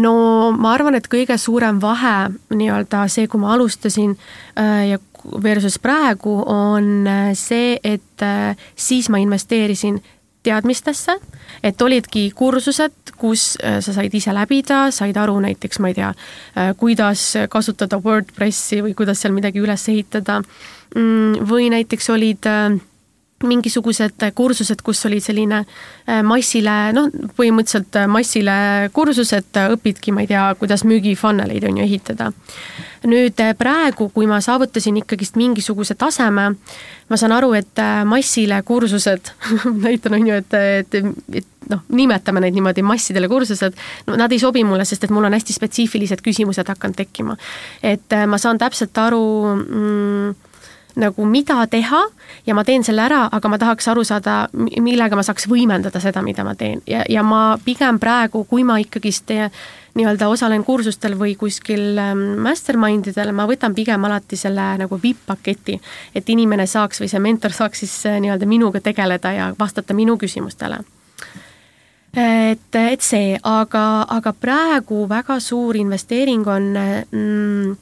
Speaker 2: no ma arvan, et kõige suurem vahe nii-öelda see, kui ma alustasin äh, ja versus praegu on äh, see, et äh, siis ma investeerisin teadmistesse, et olidki kursused, kus sa said ise läbida, said aru näiteks, ma ei tea, kuidas kasutada Wordpressi või kuidas seal midagi üles ehitada. Mm, või näiteks olid mingisugused kursused, kus olid selline massile, noh, põhimõtteliselt massile kursused, õpidki, ma ei tea, kuidas müügifunneleid on ju ehitada nüüd praegu, kui ma saavutasin ikkagist mingisuguse taseme, ma saan aru, et massile kursused näitan, on ju, et, et, et noh, nimetame neid niimoodi massidele kursused, no nad ei sobi mulle, sest et mul on hästi spetsiifilised küsimused hakanud tekkima. et ma saan täpselt aru mm, nagu mida teha ja ma teen selle ära, aga ma tahaks aru saada, millega ma saaks võimendada seda, mida ma teen. Ja, ja ma pigem praegu, kui ma ikkagist nii-öelda osalen kursustel või kuskil ähm, mastermind idel, ma võtan pigem alati selle nagu vipp-paketi, et inimene saaks või see mentor saaks siis äh, nii-öelda minuga tegeleda ja vastata minu küsimustele et, et see, aga, aga praegu väga suur investeering on mm,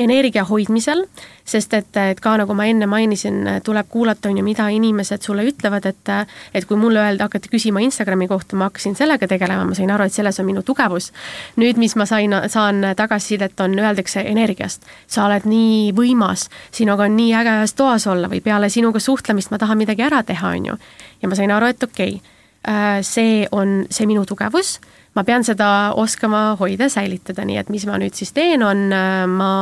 Speaker 2: energia hoidmisel, sest et, et ka nagu ma enne mainisin, tuleb kuulata, on ju, mida inimesed sulle ütlevad, et et kui mulle öelda, hakati küsima Instagrami kohta, ma hakkasin sellega tegelema, ma sain aru, et selles on minu tugevus. nüüd, mis ma sain, saan tagasisidet, on, öeldakse energiast. sa oled nii võimas, sinuga on nii äge ühes toas olla või peale sinuga suhtlemist ma tahan midagi ära teha, on ju. ja ma sain aru, et okei okay,, see on see minu tugevus. Ma pean seda oskama hoida, säilitada, nii et mis ma nüüd siis teen, on äh, ma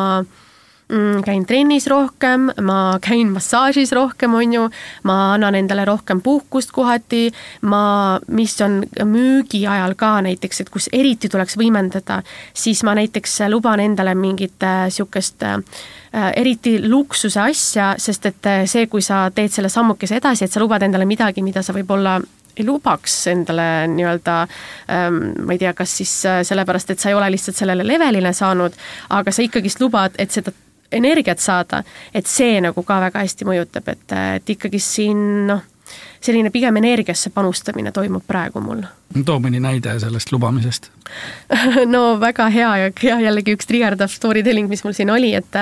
Speaker 2: mm, käin trennis rohkem, ma käin massaažis rohkem, on ju, ma annan endale rohkem puhkust kohati, ma, mis on müügi ajal ka näiteks, et kus eriti tuleks võimendada, siis ma näiteks luban endale mingit niisugust äh, äh, eriti luksuse asja, sest et äh, see, kui sa teed selle sammukese edasi, et sa lubad endale midagi, mida sa võib-olla ei lubaks endale nii-öelda ähm, ma ei tea, kas siis äh, sellepärast, et sa ei ole lihtsalt sellele levelile saanud, aga sa ikkagist lubad, et seda energiat saada, et see nagu ka väga hästi mõjutab, et, et ikkagi siin noh, selline pigem energiasse panustamine toimub praegu mul.
Speaker 3: too mõni näide sellest lubamisest
Speaker 2: no väga hea ja hea jällegi üks trigerdav story telling, mis mul siin oli, et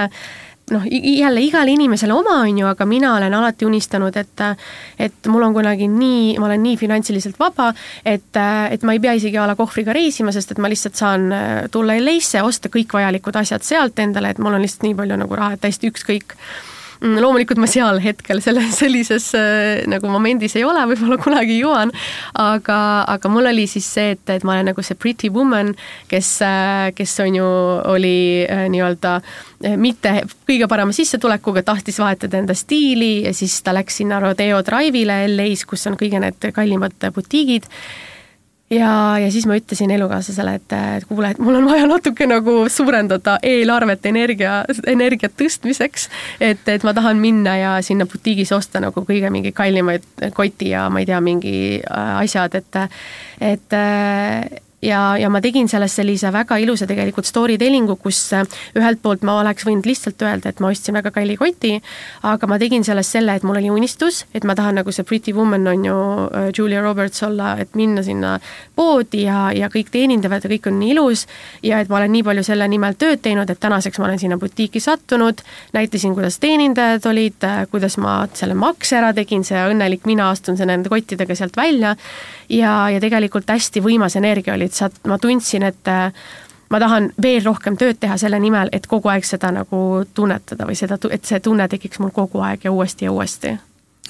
Speaker 2: noh, jälle igale inimesele oma, on ju, aga mina olen alati unistanud, et et mul on kunagi nii, ma olen nii finantsiliselt vaba, et, et ma ei pea isegi a la kohvriga reisima, sest et ma lihtsalt saan tulla LA-sse, osta kõik vajalikud asjad sealt endale, et mul on lihtsalt nii palju nagu raha, et täiesti ükskõik loomulikult ma seal hetkel selle, sellises äh, nagu momendis ei ole, võib-olla kunagi jõuan, aga, aga mul oli siis see, et, et ma olen nagu see pretty woman, kes, äh, kes on ju, oli äh, nii-öelda mitte kõige parema sissetulekuga, tahtis vahetada enda stiili ja siis ta läks sinna Rodeo Drive'ile LA-s, kus on kõige need kallimad butiigid ja, ja siis ma ütlesin elukaaslasele, et, et kuule, et mul on vaja natuke nagu suurendada eelarvet energia, energia tõstmiseks, et, et ma tahan minna ja sinna butiigis osta nagu kõige mingi kallimaid koti ja ma ei tea, mingi äh, asjad, et et ja, ja ma tegin sellest sellise väga ilusa tegelikult story tellingu, kus äh, ühelt poolt ma oleks võinud lihtsalt öelda, et ma ostsin väga kalli koti, aga ma tegin sellest selle, et mul oli unistus, et ma tahan nagu see Pretty Woman on ju äh, Julia Roberts olla, et minna sinna poodi ja, ja kõik teenindavad ja kõik on nii ilus ja et ma olen nii palju selle nimel tööd teinud, et tänaseks ma olen sinna butiiki sattunud, näitasin, kuidas teenindajad olid, äh, kuidas ma selle makse ära tegin, see õnnelik mina astun nende kottidega sealt välja ja, ja tegelikult hästi võimas energia oli, et sa, ma tundsin, et äh, ma tahan veel rohkem tööd teha selle nimel, et kogu aeg seda nagu tunnetada või seda, et see tunne tekiks mul kogu aeg ja uuesti ja uuesti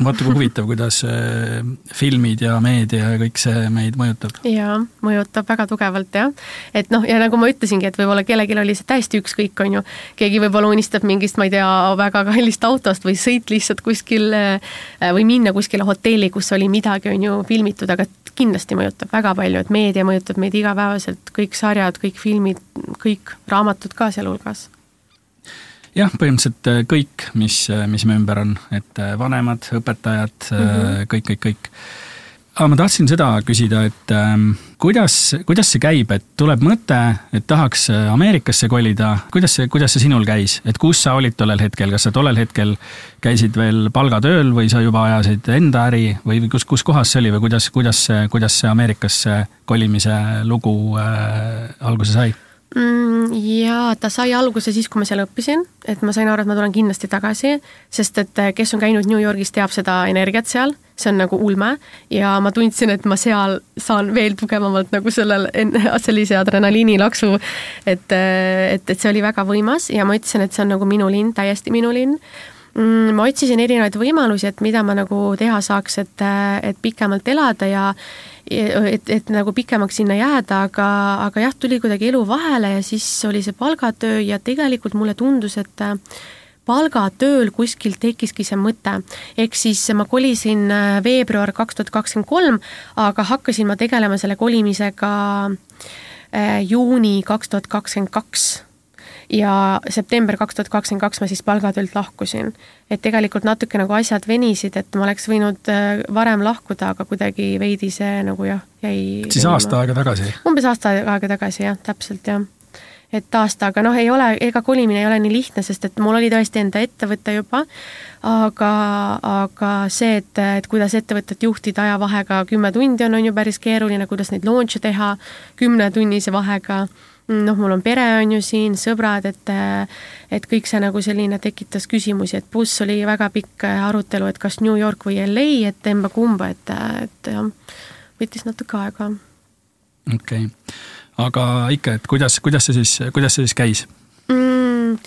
Speaker 3: vaata kui huvitav, kuidas äh, filmid ja meedia ja kõik see meid mõjutab.
Speaker 2: jaa, mõjutab väga tugevalt jah. et noh, ja nagu ma ütlesingi, et võib-olla kellelgi oli see täiesti ükskõik, on ju, keegi võib-olla unistab mingist, ma ei tea, väga kallist autost või sõit lihtsalt kuskil äh, või minna kuskile hotelli, kus oli midagi, on ju, filmitud, aga kindlasti mõjutab väga palju, et meedia mõjutab meid igapäevaselt, kõik sarjad, kõik filmid, kõik raamatud ka sealhulgas
Speaker 3: jah, põhimõtteliselt äh, kõik, mis, äh, mis me ümber on, et äh, vanemad, õpetajad mm, -hmm. kõik, kõik, kõik. aga ma tahtsin seda küsida, et ähm, kuidas, kuidas see käib, et tuleb mõte, et tahaks Ameerikasse kolida, kuidas see, kuidas see sinul käis, et kus sa olid tollel hetkel, kas sa tollel hetkel käisid veel palgatööl või sa juba ajasid enda äri või kus, kus kohas see oli või kuidas, kuidas see, kuidas see Ameerikasse kolimise lugu äh, alguse sai?
Speaker 2: Mm,? jaa, ta sai alguse siis, kui ma seal õppisin, et ma sain aru, et ma tulen kindlasti tagasi, sest et eh, kes on käinud New Yorgis, teab seda energiat seal, see on nagu ulme ja ma tundsin, et ma seal saan veel tugevamalt nagu sellel, sellise adrenaliinilaksu, et, eh, et, et see oli väga võimas ja ma ütlesin, et see on nagu minu linn, täiesti minu linn ma otsisin erinevaid võimalusi, et mida ma nagu teha saaks, et, et pikemalt elada ja et, et nagu pikemaks sinna jääda, aga, aga jah, tuli kuidagi elu vahele ja siis oli see palgatöö ja tegelikult mulle tundus, et palgatööl kuskil tekkiski see mõte. ehk siis ma kolisin äh, veebruar kaks tuhat kakskümmend kolm, aga hakkasin ma tegelema selle kolimisega äh, juuni kaks tuhat kakskümmend kaks ja september kaks tuhat kakskümmend kaks ma siis palgatöölt lahkusin. et tegelikult natuke nagu asjad venisid, et ma oleks võinud äh, varem lahkuda, aga kuidagi veidi see nagu jah, jäi
Speaker 3: siis venima. aasta aega tagasi?
Speaker 2: umbes aasta aega tagasi jah, täpselt jah. et aasta, aga noh, ei ole, ega kolimine ei ole nii lihtne, sest et mul oli tõesti enda ettevõte juba, aga, aga see, et, et kuidas ettevõtet juhtida ajavahega kümme tundi on, on ju päris keeruline, kuidas neid launch'e teha kümnetunnise vahega noh, mul on pere on ju siin, sõbrad, et et kõik see nagu selline tekitas küsimusi, et pluss oli väga pikk arutelu, et kas New York või LA, et emba-kumba, et, et jah, võttis natuke aega.
Speaker 3: okei okay., aga ikka, et kuidas, kuidas see siis, kuidas see siis käis mm,?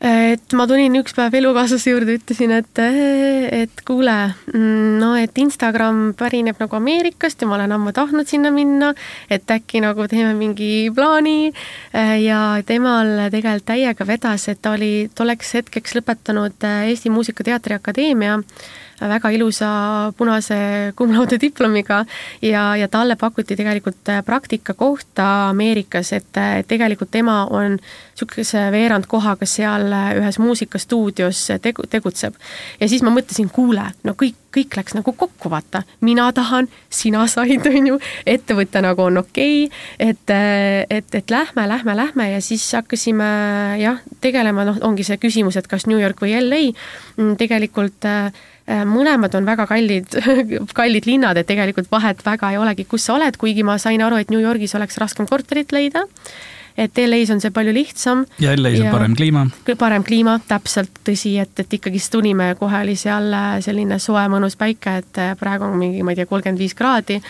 Speaker 2: Et ma tulin üks päev elukaaslase juurde, ütlesin, et, et kuule, no et Instagram pärineb nagu Ameerikast ja ma olen ammu tahtnud sinna minna, et äkki nagu teeme mingi plaani. Ja temal tegelikult täiega vedas, et ta oli tolleks hetkeks lõpetanud Eesti Muusika- Teatriakadeemia väga ilusa punase kumlaude diplomiga ja, ja talle pakuti tegelikult praktikakohta Ameerikas, et tegelikult tema on niisuguse veerandkohaga seal ühes muusikastuudios tegu, tegutseb. ja siis ma mõtlesin, kuule, no kõik, kõik läks nagu kokku, vaata, mina tahan, sina said, on ju, ettevõte nagu on okei okay,, et, et, et lähme, lähme, lähme. Ja siis hakkasime jah, tegelema, noh, ongi see küsimus, et kas New York või LA, mm, tegelikult äh, Äh, mõlemad on väga kallid, kallid linnad, et tegelikult vahet väga ei olegi, kus sa oled, kuigi ma sain aru, et New Yorgis oleks raskem korterit leida et LA-s on see palju lihtsam.
Speaker 3: ja LA-s on parem kliima.
Speaker 2: parem kliima, täpselt, tõsi, et, et ikkagist tulime, kohe oli seal äh, selline soe mõnus päike, et äh, praegu on mingi, ma ei tea, kolmkümmend viis kraadi.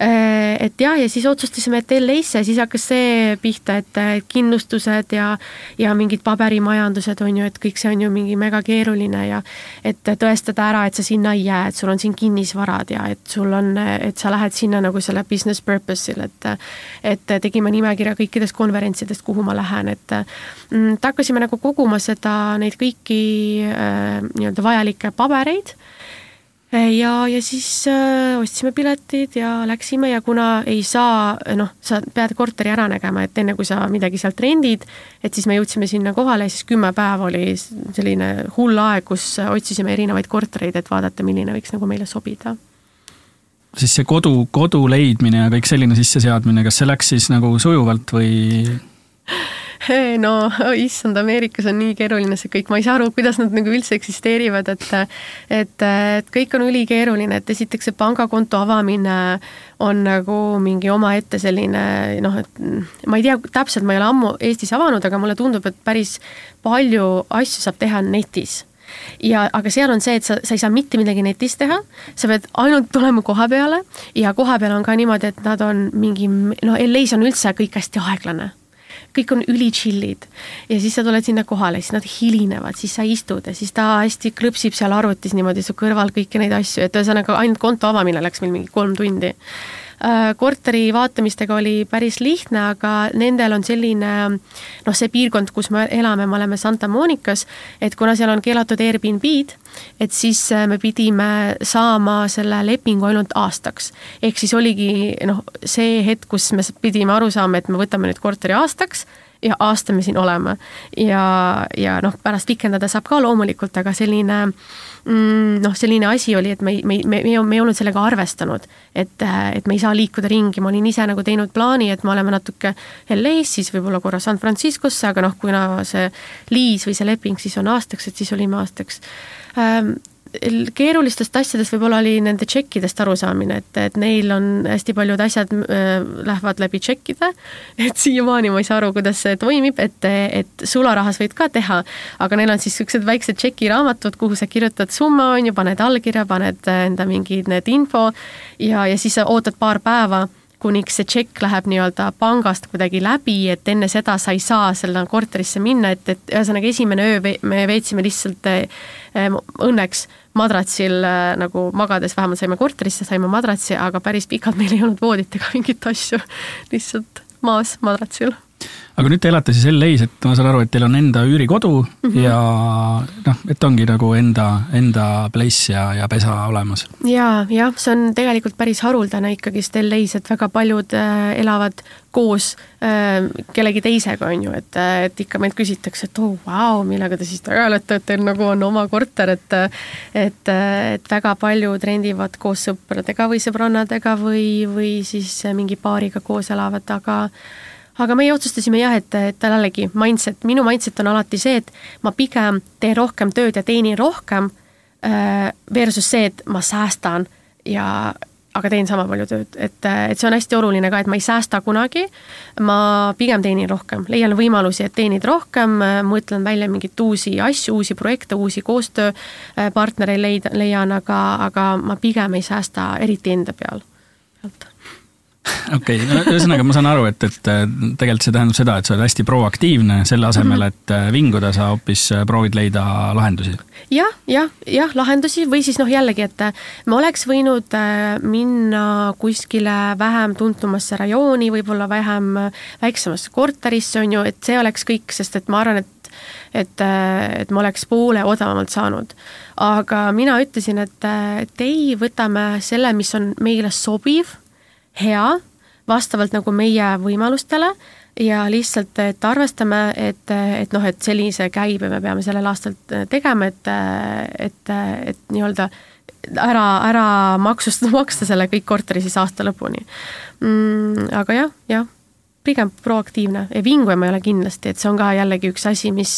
Speaker 2: Äh, et jah, ja siis otsustasime, et LA-sse, siis hakkas see pihta, et kindlustused ja, ja mingid paberimajandused on ju, et kõik see on ju mingi mega keeruline ja et tõestada ära, et sa sinna ei jää, et sul on siin kinnisvarad ja et sul on, et sa lähed sinna nagu selle business purpose'il, et et tegime nimekirja kõikidest konverentsidest, kuhu ma lähen, et mm, et hakkasime nagu koguma seda, neid kõiki äh, nii-öelda vajalikke pabereid ja, ja siis äh, ostsime piletid ja läksime ja kuna ei saa, noh, sa pead korteri ära nägema, et enne kui sa midagi sealt rendid, et siis me jõudsime sinna kohale, siis kümme päeva oli selline hull aeg, kus otsisime erinevaid kortereid, et vaadata, milline võiks nagu meile sobida
Speaker 3: siis see kodu, kodu leidmine ja kõik selline sisseseadmine, kas see läks siis nagu sujuvalt või?
Speaker 2: No issand, Ameerikas on nii keeruline see kõik, ma ei saa aru, kuidas nad nagu üldse eksisteerivad, et et, et kõik on ülikeeruline, et esiteks see pangakonto avamine on nagu mingi omaette selline noh, et ma ei tea täpselt, ma ei ole ammu Eestis avanud, aga mulle tundub, et päris palju asju saab teha netis. Ja, aga seal on see, et sa, sa ei saa mitte midagi netis teha, sa pead ainult tulema koha peale ja koha peal on ka niimoodi, et nad on mingi, noh, LA-s on üldse kõik hästi aeglane kõik on üli chill'id ja siis sa tuled sinna kohale, siis nad hilinevad, siis sa istud ja siis ta hästi klõpsib seal arvutis niimoodi su kõrval kõiki neid asju, et ühesõnaga ainult konto avamine läks meil mingi kolm tundi korteri vaatamistega oli päris lihtne, aga nendel on selline noh, see piirkond, kus me elame, me oleme Santa Monicas, et kuna seal on keelatud Airbnb-d, et siis äh, me pidime saama selle lepingu ainult aastaks. ehk siis oligi noh, see hetk, kus me pidime aru saama, et me võtame nüüd korteri aastaks ja aasta me siin oleme. ja, ja noh, pärast pikendada saab ka loomulikult, aga selline mm, noh, selline asi oli, et me, me, me, me, me ei olnud sellega arvestanud, et, et me ei saa liikuda ringi, ma olin ise nagu teinud plaani, et me oleme natuke LA-s, siis võib-olla korra San Franciscosse, aga noh, kuna see liis või see leping siis on aastaks, et siis olime aastaks. Ähm, keerulistest asjadest võib-olla oli nende tšekkidest arusaamine, et, et neil on hästi paljud asjad äh, lähevad läbi tšekkide, et siiamaani ma ei saa aru, kuidas see toimib, et, et sularahas võid ka teha, aga neil on siis niisugused väiksed tšekiraamatud, kuhu sa kirjutad summa, on ju, paned allkirja, paned enda mingid need info ja, ja siis sa ootad paar päeva kuniks see tšekk läheb nii-öelda pangast kuidagi läbi, et enne seda sa ei saa sinna korterisse minna, et, et ühesõnaga esimene öö me veetsime lihtsalt eh, õnneks madratsil äh, nagu magades, vähemalt saime korterisse, saime madratsi, aga päris pikalt meil ei olnud voodit ega mingeid asju, lihtsalt maas madratsil
Speaker 3: aga nüüd te elate siis LA-s, et ma saan aru, et teil on enda üürikodu mm -hmm. ja noh, et ongi nagu enda, enda place ja, ja pesa olemas.
Speaker 2: ja, jah, see on tegelikult päris haruldane ikkagist LA-s, et väga paljud äh, elavad koos äh, kellegi teisega, on ju, et, äh, et ikka meilt küsitakse, et oo oh, vau millega te siis tegelete, et teil nagu on oma korter, et et, et väga paljud rendivad koos sõpradega või sõbrannadega või, või siis mingi paariga koos elavad, aga aga meie otsustasime jah, et, et jällegi mindset, minu mindset on alati see, et ma pigem teen rohkem tööd ja teenin rohkem äh, versus see, et ma säästan ja aga teen sama palju tööd, et, et see on hästi oluline ka, et ma ei säästa kunagi, ma pigem teenin rohkem, leian võimalusi, et teenida rohkem, mõtlen välja mingeid uusi asju, uusi projekte, uusi koostööpartnereid leida, leian, aga, aga ma pigem ei säästa eriti enda peal
Speaker 3: okei okay,, ühesõnaga ma saan aru, et, et tegelikult see tähendab seda, et sa oled hästi proaktiivne, selle asemel, mhm. et äh, vinguda, sa hoopis äh, proovid leida lahendusi ja,.
Speaker 2: jah, jah, jah, lahendusi või siis noh, jällegi, et äh, me oleks võinud minna kuskile vähem tuntumasse rajooni, võib-olla vähem väiksemasse korterisse, on ju, et see oleks kõik, sest et ma arvan, et et, et ma oleks poole odavamalt saanud. aga mina ütlesin, et, et ei, võtame selle, mis on meile sobiv hea, vastavalt nagu meie võimalustele ja lihtsalt, et arvestame, et, et noh, et sellise käibe me peame sellel aastal tegema, et, et, et nii-öelda ära, ära maksustada, maksta selle kõik korteri siis aasta lõpuni mm,. aga jah, jah, pigem proaktiivne ja vinguja ma ei ole kindlasti, et see on ka jällegi üks asi, mis,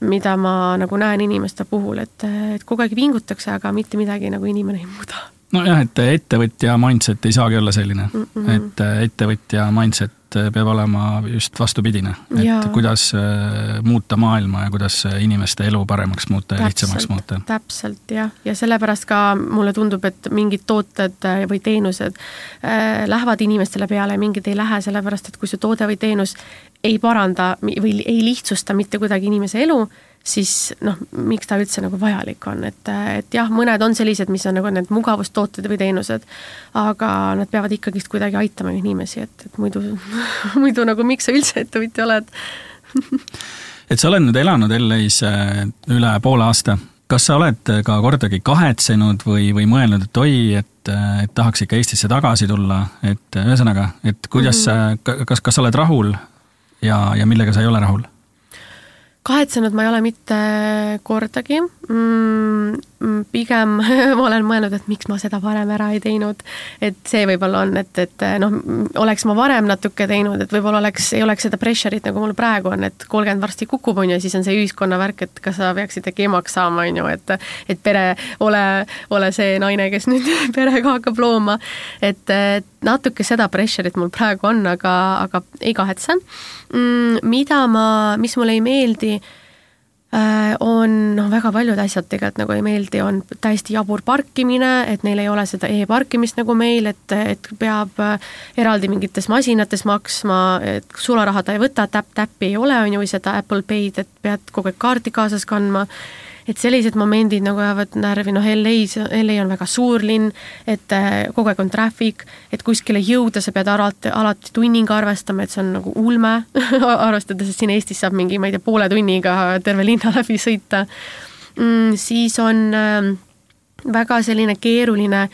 Speaker 2: mida ma nagu näen inimeste puhul, et, et kogu aeg vingutakse, aga mitte midagi nagu inimene ei muuda
Speaker 3: nojah, et ettevõtja mindset ei saagi olla selline mm, -mm. et äh, ettevõtja mindset peab olema just vastupidine, et ja. kuidas äh, muuta maailma ja kuidas inimeste elu paremaks muuta ja täpselt, lihtsamaks muuta.
Speaker 2: täpselt jah, ja sellepärast ka mulle tundub, et mingid tooted äh, või teenused äh, lähevad inimestele peale ja mingid ei lähe, sellepärast et kui see toode või teenus ei paranda või ei lihtsusta mitte kuidagi inimese elu, siis noh, miks ta üldse nagu vajalik on, et, et jah, mõned on sellised, mis on nagu need mugavustooted või teenused, aga nad peavad ikkagist kuidagi aitama inimesi, et, et muidu muidu nagu miks sa üldse ettevõtja oled
Speaker 3: et sa oled nüüd elanud LA-s äh, üle poole aasta, kas sa oled ka kordagi kahetsenud või, või mõelnud, et oi, et, et tahaks ikka Eestisse tagasi tulla, et ühesõnaga, et kuidas mm, -hmm. kas, kas sa oled rahul ja, ja millega sa ei ole rahul?
Speaker 2: Kahetsenud ma ei ole mitte kordagi mm,, mm pigem ma olen mõelnud, et miks ma seda varem ära ei teinud. et see võib-olla on, et, et noh, oleks ma varem natuke teinud, et võib-olla oleks, ei oleks seda pressure'it, nagu mul praegu on, et kolmkümmend varsti kukub, on ju, siis on see ühiskonna värk, et kas sa peaksid äkki emaks saama, on ju, et et pere, ole, ole see naine, kes nüüd perega hakkab looma. et, natuke seda pressure'it mul praegu on, aga, aga ei kahetse mm,. mida ma, mis mulle ei meeldi, on noh, väga paljud asjad tegelikult nagu ei meeldi, on täiesti jabur parkimine, et neil ei ole seda e-parkimist nagu meil, et, et peab äh, eraldi mingites masinates maksma, et sularaha ta ei võta, täpp-täppi ei ole, on ju, või seda Apple Pay'd, et pead kogu aeg kaarti kaasas kandma et sellised momendid nagu ajavad närvi, noh LA-s, LA on väga suur linn, et äh, kogu aeg on traffic, et kuskile jõuda, sa pead alati, alati tunniga arvestama, et see on nagu ulme arvestades, et siin Eestis saab mingi, ma ei tea, poole tunniga terve linna läbi sõita mm,. siis on äh, väga selline keeruline,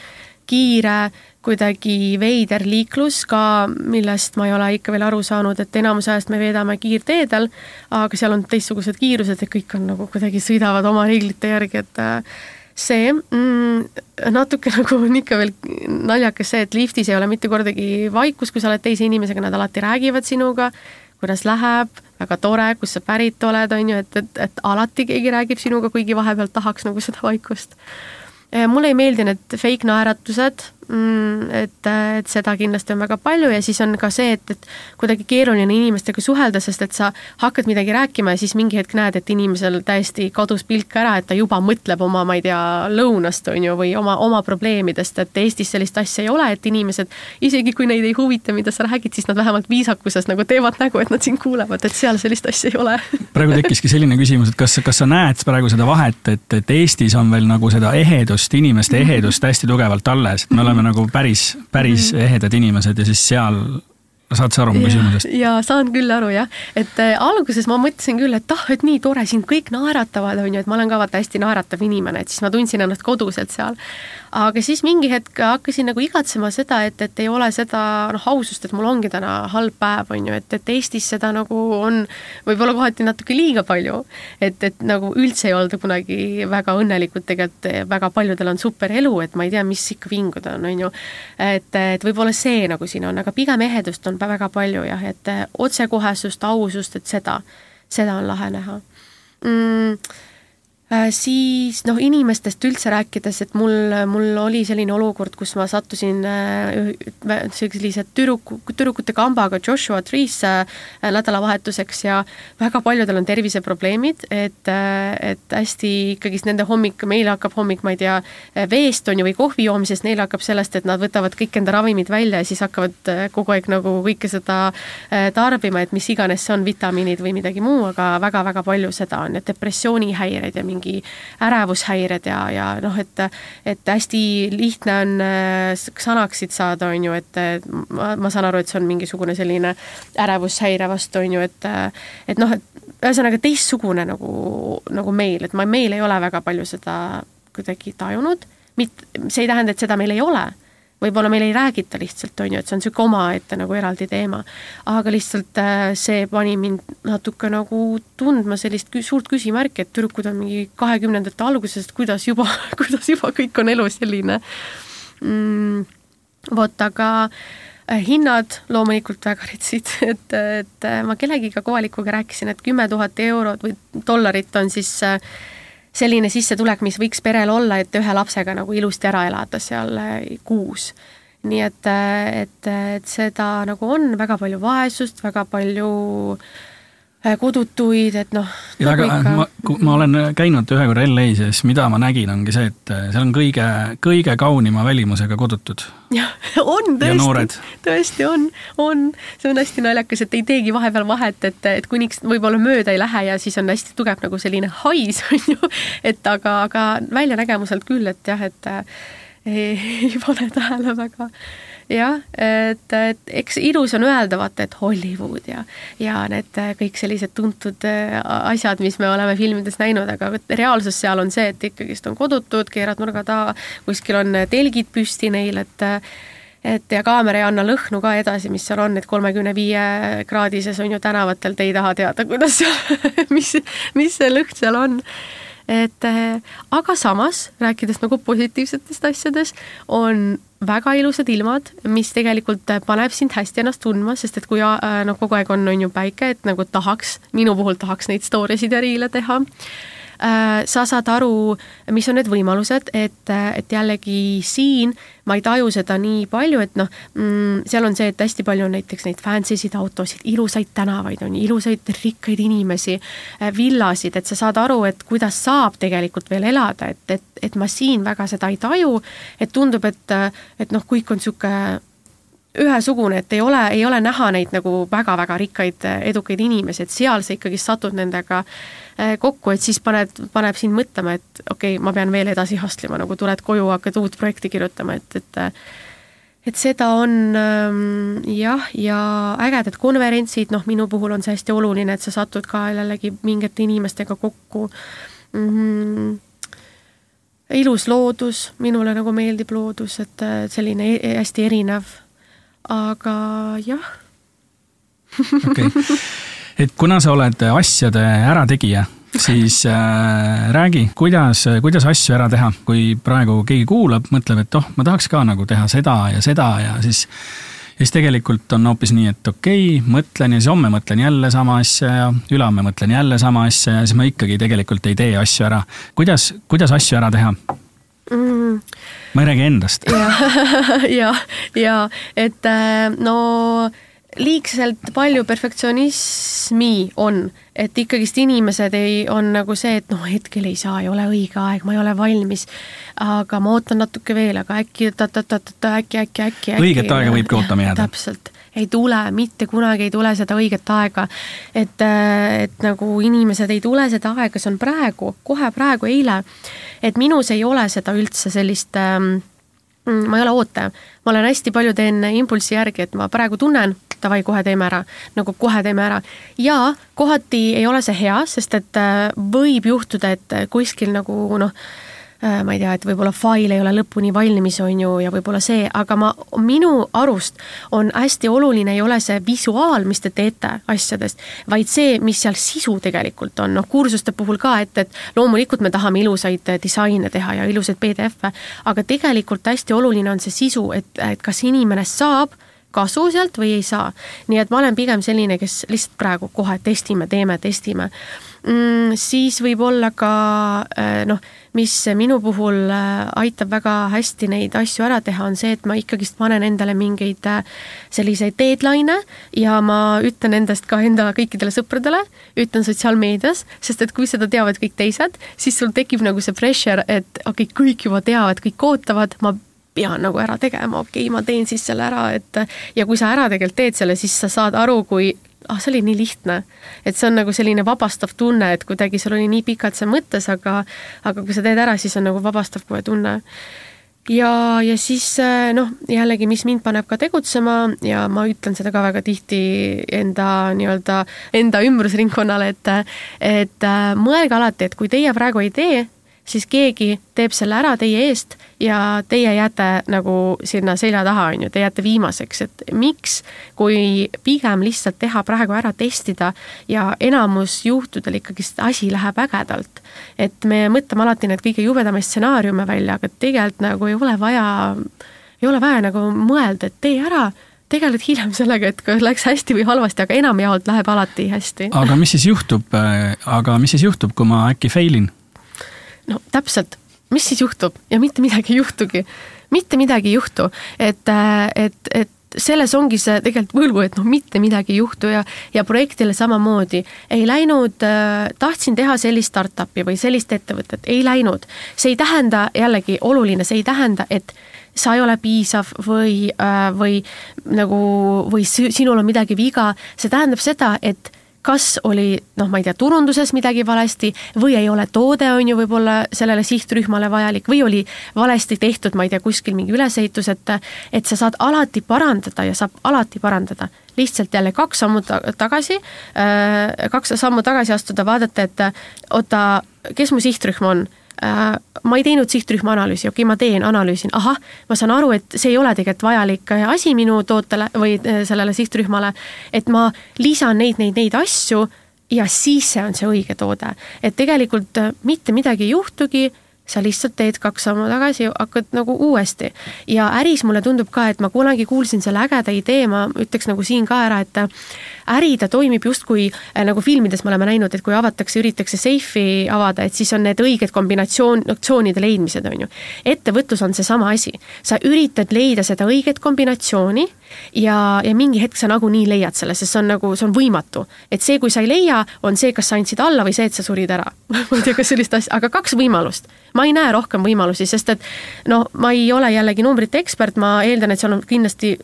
Speaker 2: kiire kuidagi veider liiklus ka, millest ma ei ole ikka veel aru saanud, et enamus ajast me veedame kiirteedel, aga seal on teistsugused kiirused ja kõik on nagu kuidagi sõidavad oma reeglite järgi, et äh, see mm, natuke nagu on ikka veel naljakas see, et liftis ei ole mitte kordagi vaikus, kui sa oled teise inimesega, nad alati räägivad sinuga kuidas läheb, väga tore, kust sa pärit oled, on ju, et, et, et alati keegi räägib sinuga, kuigi vahepeal tahaks nagu seda vaikust. mulle ei meeldi need fake naeratused et, et seda kindlasti on väga palju ja siis on ka see, et, et kuidagi keeruline inimestega suhelda, sest et sa hakkad midagi rääkima ja siis mingi hetk näed, et inimesel täiesti kadus pilk ära, et ta juba mõtleb oma, ma ei tea, lõunast, on ju, või oma, oma probleemidest, et Eestis sellist asja ei ole, et inimesed, isegi kui neid ei huvita, mida sa räägid, siis nad vähemalt viisakuses nagu teevad nägu, et nad sind kuulevad, et seal sellist asja ei ole.
Speaker 3: Praegu tekkiski selline küsimus, et kas, kas sa näed praegu seda vahet, et, et Eestis on veel nagu seda ehedust, inimeste ehedust hästi tugevalt alles, et me oleme oleme nagu päris, päris -hmm. ehedad inimesed ja siis seal saad sa aru mu küsimusest?
Speaker 2: ja saan küll aru jah, et äh, alguses ma mõtlesin küll, et ah, et nii tore, siin kõik naeratavad, on ju, et ma olen ka vaata hästi naeratav inimene, et siis ma tundsin ennast koduselt seal aga siis mingi hetk hakkasin nagu igatsema seda, et, et ei ole seda noh, ausust, et mul ongi täna halb päev, on ju, et, et Eestis seda nagu on võib-olla kohati natuke liiga palju. et, et nagu üldse ei olda kunagi väga õnnelikud, tegelikult väga paljudel on super elu, et ma ei tea, mis ikka vinguda on, on ju. et, et võib-olla see nagu siin on, aga pigem ehedust on väga palju jah, et otsekohesust, ausust, et seda, seda on lahe näha mm siis noh, inimestest üldse rääkides, et mul, mul oli selline olukord, kus ma sattusin äh, sellise tüdruku, tüdrukute kambaga Joshua Tree'sse äh, nädalavahetuseks ja väga paljudel on terviseprobleemid, et, et hästi ikkagist nende hommik, meil hakkab hommik, ma ei tea, veest on ju, või kohvi joomisest, neil hakkab sellest, et nad võtavad kõik enda ravimid välja ja siis hakkavad kogu aeg nagu kõike seda tarbima, et mis iganes see on, vitamiinid või midagi muu, aga väga-väga palju seda on, et depressioonihäireid ja mingi mingi ärevushäired ja, ja noh, et et hästi lihtne on äh, saada, on ju, et ma, ma saan aru, et see on mingisugune selline ärevushäire vastu, on ju, et et noh, et ühesõnaga teistsugune nagu, nagu meil, et ma, meil ei ole väga palju seda kuidagi tajunud, mit-, see ei tähenda, et seda meil ei ole võib-olla meil ei räägita lihtsalt, on ju, et see on niisugune omaette nagu eraldi teema. aga lihtsalt äh, see pani mind natuke nagu tundma sellist suurt küsimärki, et tüdrukud on mingi kahekümnendate algusest, kuidas juba, kuidas juba kõik on elu selline mm,. vot, aga äh, hinnad loomulikult väga retsid, et, et äh, ma kellegiga kohalikuga rääkisin, et kümme tuhat eurot või dollarit on siis äh, selline sissetulek, mis võiks perel olla, et ühe lapsega nagu ilusti ära elada seal äh, kuus. nii et, äh, et, et seda nagu on väga palju vaesust, väga palju äh, kodutuid, et noh.
Speaker 3: ja väga ikka..., ma, ma olen käinud ühe korra LA-s ja siis mida ma nägin, ongi see, et seal on kõige, kõige kaunima välimusega kodutud.
Speaker 2: Jah, on tõesti, tõesti on, on, see on hästi naljakas, et ei teegi vahepeal vahet, et, et kuniks võib-olla mööda ei lähe ja siis on hästi tugev nagu selline hais, on ju, et aga, aga väljanägemuselt küll, et jah, et ei, ei pane tähele väga jah, et, et eks ilus on öelda vaata, et Hollywood ja, ja need kõik sellised tuntud asjad, mis me oleme filmides näinud, aga reaalsus seal on see, et ikkagist on kodutud, keerad nurga taha, kuskil on telgid püsti neil, et et ja kaamera ei anna lõhnu ka edasi, mis seal on, et kolmekümne viie kraadises on ju tänavatel, te ei taha teada, kuidas mis, mis see lõhn seal on et aga samas, rääkides nagu positiivsetest asjadest, on väga ilusad ilmad, mis tegelikult paneb sind hästi ennast tundma, sest et kui noh, kogu aeg on, on ju päike, et nagu tahaks, minu puhul tahaks neid story sid ja riile teha. Äh, sa saad aru, mis on need võimalused, et, et jällegi siin ma ei taju seda nii palju, et noh mm,, seal on see, et hästi palju on näiteks neid fancy sid autosid, ilusaid tänavaid on ju, ilusaid rikkaid inimesi, äh, villasid, et sa saad aru, et kuidas saab tegelikult veel elada, et, et, et ma siin väga seda ei taju, et tundub, et, et noh, kõik on niisugune ühesugune, et ei ole, ei ole näha neid nagu väga-väga rikkaid, edukaid inimesi, et seal sa ikkagi satud nendega äh, kokku, et siis paned, paneb sind mõtlema, et okei okay,, ma pean veel edasi hustlema, nagu tuled koju, hakkad uut projekti kirjutama, et, et et seda on ähm, jah, ja ägedad konverentsid, noh, minu puhul on see hästi oluline, et sa satud ka jällegi mingite inimestega kokku mm. -hmm ilus loodus, minule nagu meeldib loodus, et selline e-, hästi erinev aga jah
Speaker 3: okei okay., et kuna sa oled asjade ärategija, siis äh, räägi, kuidas, kuidas asju ära teha, kui praegu keegi kuulab, mõtleb, et oh, ma tahaks ka nagu teha seda ja seda ja siis ja siis tegelikult on hoopis nii, et okei okay,, mõtlen ja siis homme mõtlen jälle sama asja ja ülehomme mõtlen jälle sama asja ja siis ma ikkagi tegelikult ei tee asju ära. kuidas, kuidas asju ära teha mm.? ma ei räägi endast.
Speaker 2: ja, ja, ja et äh, no liigselt palju perfektsionismi on, et ikkagist inimesed ei, on nagu see, et noh, hetkel ei saa, ei ole õige aeg, ma ei ole valmis. aga ma ootan natuke veel, aga äkki ta-ta-ta-ta, äkki, äkki, äkki,
Speaker 3: õiget aega võibki ootama jääda.
Speaker 2: täpselt, ei tule, mitte kunagi ei tule seda õiget aega. et, et nagu inimesed ei tule seda aega, see on praegu, kohe praegu, eile. et minus ei ole seda üldse sellist ähm, ma ei ole ootaja, ma olen hästi palju teen impulssi järgi, et ma praegu tunnen, davai, kohe teeme ära, nagu kohe teeme ära. ja kohati ei ole see hea, sest et äh, võib juhtuda, et kuskil nagu noh, äh, ma ei tea, et võib-olla fail ei ole lõpuni valmis, on ju, ja võib-olla see, aga ma, minu arust on hästi oluline ei ole see visuaal, mis te teete asjadest, vaid see, mis seal sisu tegelikult on, noh kursuste puhul ka, et, et loomulikult me tahame ilusaid disaine teha ja ilusaid PDF-e, aga tegelikult hästi oluline on see sisu, et, et kas inimene saab kasu sealt või ei saa. nii et ma olen pigem selline, kes lihtsalt praegu kohe testime, teeme, testime mm,. siis võib olla ka äh, noh, mis minu puhul äh, aitab väga hästi neid asju ära teha, on see, et ma ikkagist panen endale mingeid äh, selliseid deadline'e ja ma ütlen endast ka enda kõikidele sõpradele, ütlen sotsiaalmeedias, sest et kui seda teavad kõik teised, siis sul tekib nagu see pressure, et okei okay,, kõik juba teavad, kõik ootavad, ma pean nagu ära tegema, okei okay,, ma teen siis selle ära, et ja kui sa ära tegelikult teed selle, siis sa saad aru, kui ah, see oli nii lihtne. et see on nagu selline vabastav tunne, et kuidagi sul oli nii pikalt see mõttes, aga aga kui sa teed ära, siis on nagu vabastav kohe tunne. ja, ja siis noh, jällegi, mis mind paneb ka tegutsema ja ma ütlen seda ka väga tihti enda nii-öelda, enda ümbrusringkonnale, et et mõelge alati, et kui teie praegu ei tee, siis keegi teeb selle ära teie eest ja teie jääte nagu sinna selja taha, on ju, te jääte viimaseks, et miks, kui pigem lihtsalt teha praegu ära, testida ja enamus juhtudel ikkagist asi läheb ägedalt. et me mõtleme alati need kõige jubedamaid stsenaariume välja, aga tegelikult nagu ei ole vaja, ei ole vaja nagu mõelda, et tee ära tegeled hiljem sellega, et kas läks hästi või halvasti, aga enamjaolt läheb alati hästi.
Speaker 3: aga mis siis juhtub, aga mis siis juhtub, kui ma äkki fail in?
Speaker 2: No täpselt, mis siis juhtub ja mitte midagi ei juhtugi. mitte midagi ei juhtu, et, äh, et, et selles ongi see tegelikult võlgu, et noh, mitte midagi ei juhtu ja, ja projektile samamoodi. ei läinud äh,, tahtsin teha sellist startup'i või sellist ettevõtet, ei läinud. see ei tähenda, jällegi oluline, see ei tähenda, et sa ei ole piisav või äh,, või nagu, või sinul on midagi viga, see tähendab seda, et kas oli noh, ma ei tea, turunduses midagi valesti või ei ole toode, on ju, võib-olla sellele sihtrühmale vajalik või oli valesti tehtud, ma ei tea, kuskil mingi ülesehitus, et et sa saad alati parandada ja saab alati parandada. lihtsalt jälle kaks sammu tagasi, äh, kaks sammu tagasi astuda, vaadata, et oota, kes mu sihtrühm on ma ei teinud sihtrühma analüüsi, okei okay,, ma teen, analüüsin, ahah, ma saan aru, et see ei ole tegelikult vajalik äh, asi minu tootele või äh, sellele sihtrühmale, et ma lisan neid, neid, neid asju ja siis see on see õige toode. et tegelikult mitte midagi ei juhtugi sa lihtsalt teed kaks sammu tagasi, hakkad nagu uuesti. ja äris mulle tundub ka, et ma kunagi kuulsin selle ägeda idee, ma ütleks nagu siin ka ära, et äri ta toimib justkui äh, nagu filmides me oleme näinud, et kui avatakse, üritatakse seifi avada, et siis on need õiged kombinatsioon, optsioonide leidmised, on ju. ettevõtlus on seesama asi, sa üritad leida seda õiget kombinatsiooni ja, ja mingi hetk sa nagunii leiad selle, sest see on nagu, see on võimatu. et see, kui sa ei leia, on see, kas sa andsid alla või see, et sa surid ära ma ei tea, kas sellist asja, aga kaks võimalust. ma ei näe rohkem võimalusi, sest et noh, ma ei ole jällegi numbrite ekspert, ma eeldan, et seal on kindlasti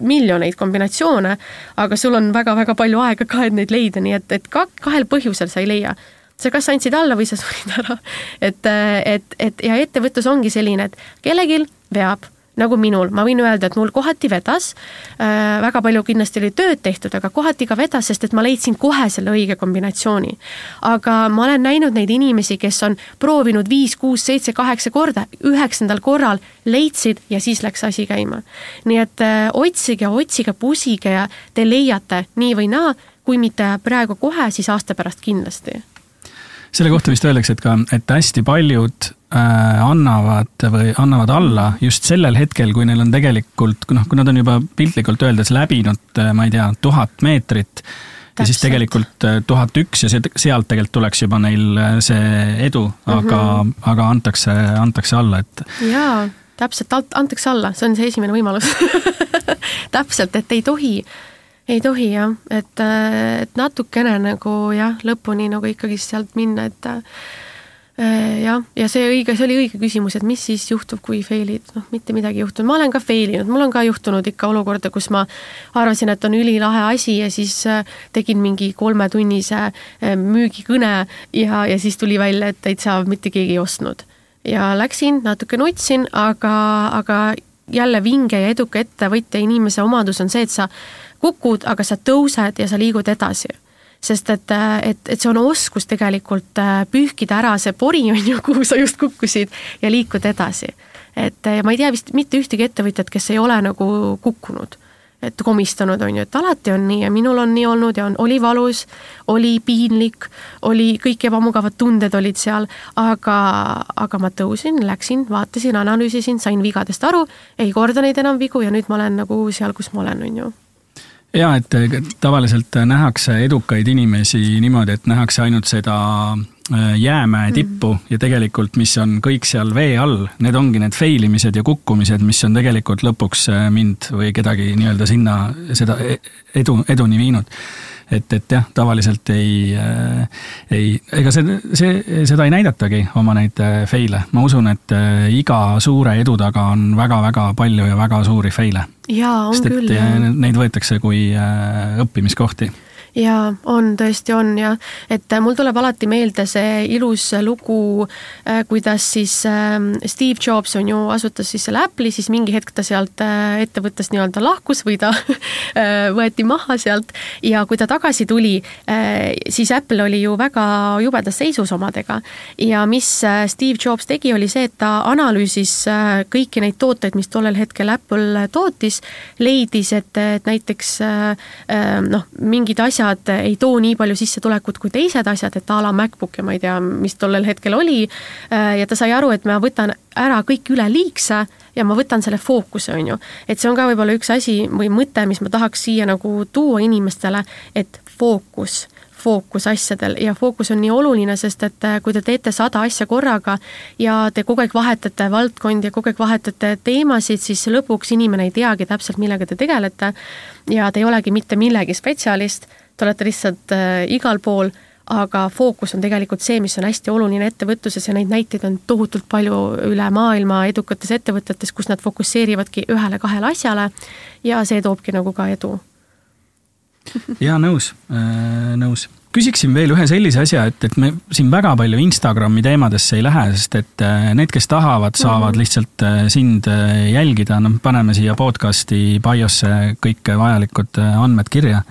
Speaker 2: miljoneid kombinatsioone, aga sul on väga-väga palju aega ka, et neid leida, nii et, et ka kahel põhjusel sa ei leia. sa kas andsid alla või sa surid ära. et, et, et ja ettevõtlus ongi selline, et kellelgi veab nagu minul, ma võin öelda, et mul kohati vedas. Äh,, väga palju kindlasti oli tööd tehtud, aga kohati ka vedas, sest et ma leidsin kohe selle õige kombinatsiooni. aga ma olen näinud neid inimesi, kes on proovinud viis, kuus, seitse, kaheksa korda, üheksandal korral leidsid ja siis läks asi käima. nii et äh, otsige, otsige, pusige ja te leiate nii või naa, kui mitte praegu kohe, siis aasta pärast kindlasti.
Speaker 3: Selle kohta vist öeldakse, et ka, et hästi paljud annavad või annavad alla just sellel hetkel, kui neil on tegelikult, noh, kui nad on juba piltlikult öeldes läbinud, äh, ma ei tea, tuhat meetrit ja siis tegelikult äh, tuhat üks ja see, sealt tegelikult tuleks juba neil äh, see edu, aga mm, -hmm. aga antakse, antakse alla, et.
Speaker 2: jaa, täpselt, antakse alla, see on see esimene võimalus täpselt, et ei tohi, ei tohi jah, et, äh, et natukene nagu jah, lõpuni nagu ikkagi sealt minna, et Äh, jah, ja see õige, see oli õige küsimus, et mis siis juhtub, kui fail'id, noh, mitte midagi ei juhtunud, ma olen ka fail inud, mul on ka juhtunud ikka olukorda, kus ma arvasin, et on ülilahe asi ja siis äh, tegin mingi kolmetunnise äh, müügikõne ja, ja siis tuli välja, et täitsa mitte keegi ei ostnud. ja läksin, natuke nutsin, aga, aga jälle vinge ja eduka ettevõtja inimese omadus on see, et sa kukud, aga sa tõused ja sa liigud edasi sest et, et, et see on oskus tegelikult äh, pühkida ära see pori, on ju, kuhu sa just kukkusid ja liikuda edasi. et ja ma ei tea vist mitte ühtegi ettevõtjat, kes ei ole nagu kukkunud et komistanud, on ju, et alati on nii ja minul on nii olnud ja on, oli valus, oli piinlik, oli kõik ebamugavad tunded olid seal, aga, aga ma tõusin, läksin, vaatasin, analüüsisin, sain vigadest aru, ei korda neid enam vigu ja nüüd ma olen nagu seal, kus ma olen, on ju
Speaker 3: ja et tavaliselt nähakse edukaid inimesi niimoodi, et nähakse ainult seda äh, jäämäe mhm. tippu mm. ja tegelikult, mis on kõik seal vee all, need ongi need fail imised ja kukkumised, mis on tegelikult lõpuks äh, mind või kedagi nii-öelda sinna seda e-, edu, eduni viinud et, et jah, tavaliselt ei äh,, ei, ega see, see, seda ei näidatagi, oma neid äh, fail'e. ma usun, et äh, iga suure edu taga on väga-väga palju ja väga suuri fail'e.
Speaker 2: jaa, on
Speaker 3: Sest,
Speaker 2: küll.
Speaker 3: Neid võetakse kui õppimiskohti
Speaker 2: jaa, on, tõesti on ja et äh, mul tuleb alati meelde see ilus lugu, äh, kuidas siis ähm, Steve Jobs on ju, asutas siis selle Apple'i, siis mingi hetk ta sealt äh, ettevõttest nii-öelda lahkus või ta võeti maha sealt ja kui ta tagasi tuli, siis Apple oli ju väga jubedas seisus omadega. ja mis Steve Jobs tegi, oli see, et ta analüüsis kõiki neid tooteid, mis tollel hetkel Apple tootis, leidis, et, et näiteks noh, mingid asjad, asjad ei too nii palju sissetulekut kui teised asjad, et a la MacBook ja ma ei tea, mis tollel hetkel oli. Äh, ja ta sai aru, et ma võtan ära kõik üleliigse ja ma võtan selle fookuse, on ju. et see on ka võib-olla üks asi või mõte, mis ma tahaks siia nagu tuua inimestele, et fookus fookus asjadel ja fookus on nii oluline, sest et äh, kui te teete sada asja korraga ja te kogu aeg vahetate valdkondi ja kogu aeg vahetate teemasid, siis lõpuks inimene ei teagi täpselt, millega te tegelete. ja te ei olegi mitte millegi spetsialist, te olete lihtsalt äh, igal pool, aga fookus on tegelikult see, mis on hästi oluline ettevõtluses ja neid näiteid on tohutult palju üle maailma edukates ettevõtetes, kus nad fokusseerivadki ühele-kahele asjale ja see toobki nagu ka edu
Speaker 3: jaa, nõus äh,, nõus. küsiksin veel ühe sellise asja, et, et me siin väga palju Instagrami teemadesse ei lähe, sest et äh, need, kes tahavad, saavad -hmm. lihtsalt äh, sind äh, jälgida, noh, paneme siia podcast'i biosse kõik vajalikud andmed kirja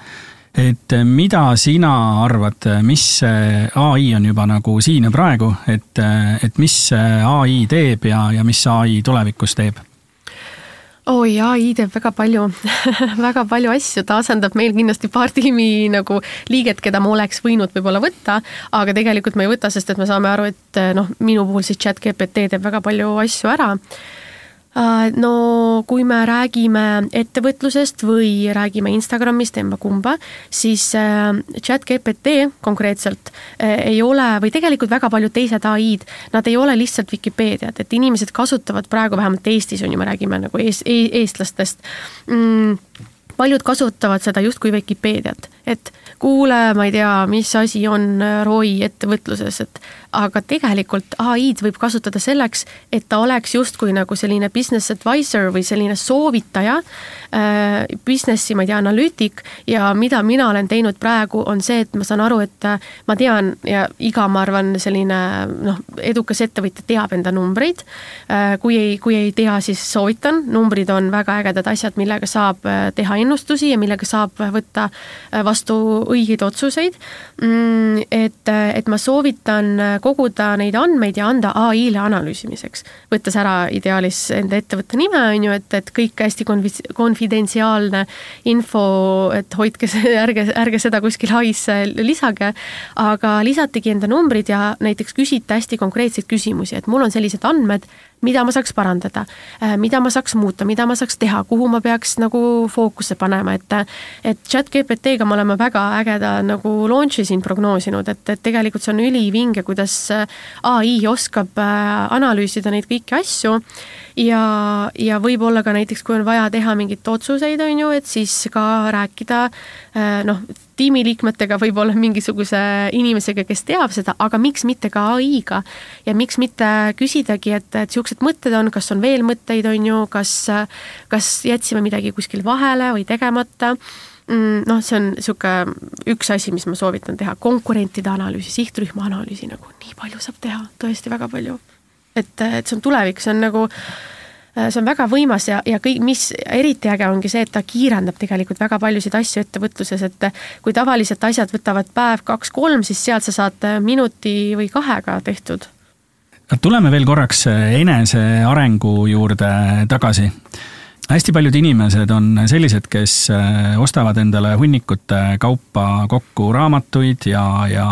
Speaker 3: et mida sina arvad, mis ai on juba nagu siin ja praegu, et, et mis ai teeb ja, ja mis ai tulevikus teeb?
Speaker 2: oi, ai teeb väga palju väga palju asju, ta asendab meil kindlasti paar tiimi nagu liiget, keda ma oleks võinud võib-olla võtta, aga tegelikult ma ei võta, sest et me saame aru, et noh, minu puhul siis chat GPT teeb väga palju asju ära no kui me räägime ettevõtlusest või räägime Instagramist, emba-kumba, siis äh, chat GPT konkreetselt äh, ei ole või tegelikult väga paljud teised ai-d, nad ei ole lihtsalt Vikipeediad, et inimesed kasutavad praegu vähemalt Eestis on ju, me räägime nagu ees, eestlastest. Mm, paljud kasutavad seda justkui Vikipeediat, et kuule, ma ei tea, mis asi on ROI ettevõtluses, et aga tegelikult ai-d võib kasutada selleks, et ta oleks justkui nagu selline business advisor või selline soovitaja äh,, business'i, ma ei tea, analüütik ja mida mina olen teinud praegu, on see, et ma saan aru, et äh, ma tean ja iga, ma arvan, selline noh, edukas ettevõtja teab enda numbreid äh,. kui ei, kui ei tea, siis soovitan, numbrid on väga ägedad asjad, millega saab äh, teha ennustusi ja millega saab võtta äh, vastu õigeid otsuseid. Mm, et, et ma soovitan koguda neid andmeid ja anda ai-le analüüsimiseks, võttes ära ideaalis enda ettevõtte nime, on ju, et, et kõik hästi konfi-, konfidentsiaalne info, et hoidke ärge, ärge seda kuskil ai-sse lisage, aga lisategi enda numbrid ja näiteks küsite hästi konkreetseid küsimusi, et mul on sellised andmed, mida ma saaks parandada, äh, mida ma saaks muuta, mida ma saaks teha, kuhu ma peaks nagu fookuse panema, et et chat GPT-ga me oleme väga ägeda nagu launch'i siin prognoosinud, et, et tegelikult see on ülivinge, kuidas ai oskab äh, analüüsida neid kõiki asju ja, ja võib-olla ka näiteks, kui on vaja teha mingeid otsuseid, on ju, et siis ka rääkida noh, tiimiliikmetega, võib-olla mingisuguse inimesega, kes teab seda, aga miks mitte ka ai-ga. ja miks mitte küsidagi, et, et niisugused mõtted on, kas on veel mõtteid, on ju, kas, kas jätsime midagi kuskil vahele või tegemata mm, noh, see on niisugune üks asi, mis ma soovitan teha, konkurentide analüüsi, sihtrühma analüüsi nagu nii palju saab teha, tõesti väga palju. Et, et see on tulevik, see on nagu see on väga võimas ja, ja kõik, mis eriti äge ongi see, et ta kiirendab tegelikult väga paljusid asju ettevõtluses, et kui tavaliselt asjad võtavad päev, kaks, kolm, siis sealt sa saad minuti või kahega tehtud.
Speaker 3: tuleme veel korraks enesearengu juurde tagasi hästi paljud inimesed on sellised, kes äh, ostavad endale hunnikute kaupa kokku raamatuid ja, ja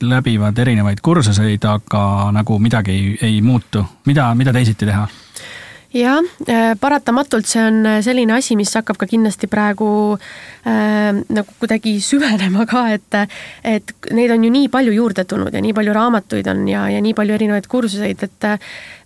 Speaker 3: läbivad erinevaid kursuseid, aga nagu midagi ei, ei muutu. mida, mida teisiti teha?
Speaker 2: Jah, äh, paratamatult see on äh, selline asi, mis hakkab ka kindlasti praegu äh, nagu kuidagi süvenema ka, et et neid on ju nii palju juurde tulnud ja nii palju raamatuid on ja, ja nii palju erinevaid kursuseid, et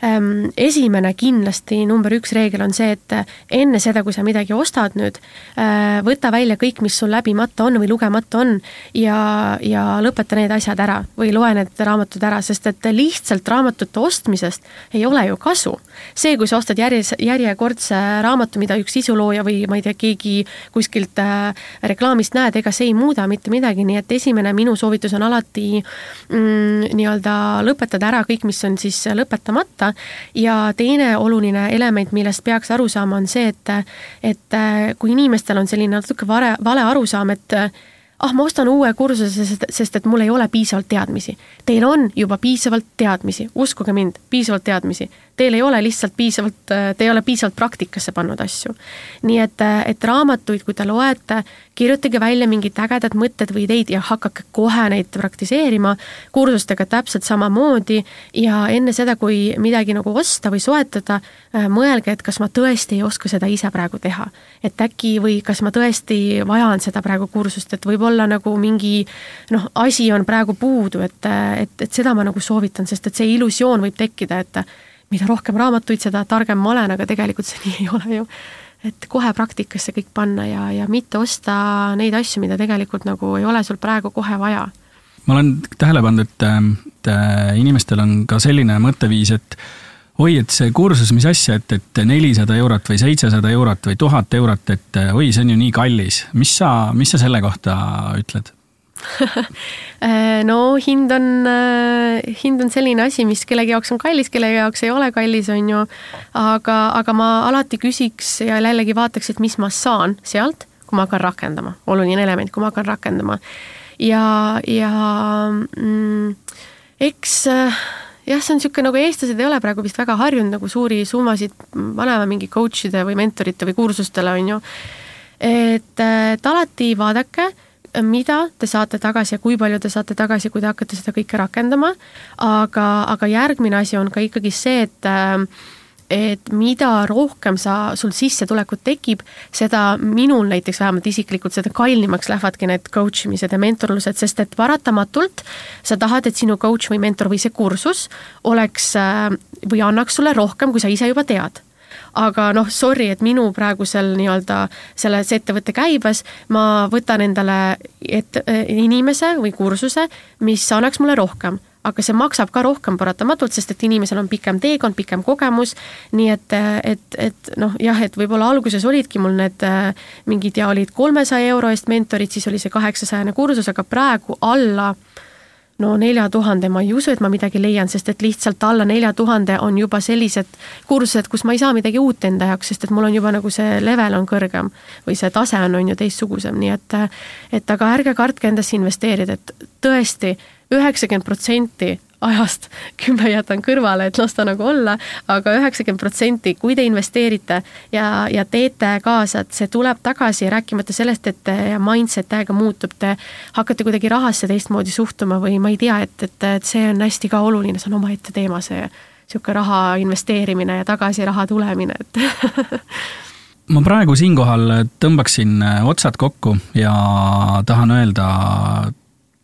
Speaker 2: ähm, esimene kindlasti number üks reegel on see, et enne seda, kui sa midagi ostad nüüd äh,, võta välja kõik, mis sul läbimata on või lugemata on ja, ja lõpeta need asjad ära või loe need raamatud ära, sest et lihtsalt raamatute ostmisest ei ole ju kasu. see, kui sa ostad järjes, järjekordse raamatu, mida üks sisulooja või ma ei tea, keegi kuskilt äh, reklaamist näed, ega see ei muuda mitte midagi, nii et esimene minu soovitus on alati mm, nii-öelda lõpetada ära kõik, mis on siis lõpetamata. Ja teine oluline element, millest peaks aru saama, on see, et et äh, kui inimestel on selline natuke vale, vale arusaam, et ah, ma ostan uue kursuse, sest, sest et mul ei ole piisavalt teadmisi. Teil on juba piisavalt teadmisi, uskuge mind, piisavalt teadmisi teil ei ole lihtsalt piisavalt, te ei ole piisavalt praktikasse pannud asju. nii et, et raamatuid, kui te loete, kirjutage välja mingid ägedad mõtted või ideid ja hakake kohe neid praktiseerima, kursustega täpselt samamoodi ja enne seda, kui midagi nagu osta või soetada, mõelge, et kas ma tõesti ei oska seda ise praegu teha. et äkki või kas ma tõesti vajan seda praegu kursust, et võib-olla nagu mingi noh, asi on praegu puudu, et, et, et seda ma nagu soovitan, sest et see illusioon võib tekkida, et mida rohkem raamatuid, seda targem ma olen, aga tegelikult see nii ei ole ju. et kohe praktikasse kõik panna ja, ja mitte osta neid asju, mida tegelikult nagu ei ole sul praegu kohe vaja.
Speaker 3: ma olen tähele pannud, et, et inimestel on ka selline mõtteviis, et oi, et see kursus, mis asja, et, et nelisada eurot või seitsesada eurot või tuhat eurot, et oi, see on ju nii kallis. mis sa, mis sa selle kohta ütled?
Speaker 2: Äh, no hind on, äh, hind on selline asi, mis kellegi jaoks on kallis, kellegi jaoks ei ole kallis, on ju. aga, aga ma alati küsiks ja jällegi vaataks, et mis ma saan sealt, kui ma hakkan rakendama, oluline element, kui ma hakkan rakendama. ja, ja mm, eks äh, jah, see on niisugune nagu eestlased ei ole praegu vist väga harjunud nagu suuri summasid panema mingi coach'ide või mentorite või kursustele, on ju. et, et alati vaadake mida te saate tagasi ja kui palju te saate tagasi, kui te hakkate seda kõike rakendama. aga, aga järgmine asi on ka ikkagi see, et et mida rohkem sa, sul sissetulekut tekib, seda minul näiteks vähemalt isiklikult, seda kallimaks lähevadki need coach imised ja mentorlused, sest et paratamatult sa tahad, et sinu coach või mentor või see kursus oleks või annaks sulle rohkem, kui sa ise juba tead aga noh, sorry, et minu praegusel nii-öelda selles ettevõtte käibes ma võtan endale et, inimese või kursuse, mis annaks mulle rohkem. Aga see maksab ka rohkem paratamatult, sest et inimesel on pikem teekond, pikem kogemus, nii et, et, et noh, jah, et võib-olla alguses olidki mul need mingid ja olid kolmesaja euro eest mentorid, siis oli see kaheksasajane kursus, aga praegu alla no nelja tuhande ma ei usu, et ma midagi leian, sest et lihtsalt alla nelja tuhande on juba sellised kursused, kus ma ei saa midagi uut enda jaoks, sest et mul on juba nagu see level on kõrgem või see tase on, on ju teistsugusem, nii et et aga ärge kartke endasse investeerida, et tõesti, üheksakümmend protsenti ajast kümme jätan kõrvale, et las ta nagu olla aga, aga üheksakümmend protsenti, kui te investeerite ja, ja teete kaasa, et see tuleb tagasi, rääkimata sellest, et mindset täiega muutub, te hakkate kuidagi rahasse teistmoodi suhtuma või ma ei tea, et, et, et see on hästi ka oluline, see on omaette teema, see niisugune raha investeerimine ja tagasi raha tulemine, et
Speaker 3: ma praegu siinkohal tõmbaksin otsad kokku ja tahan öelda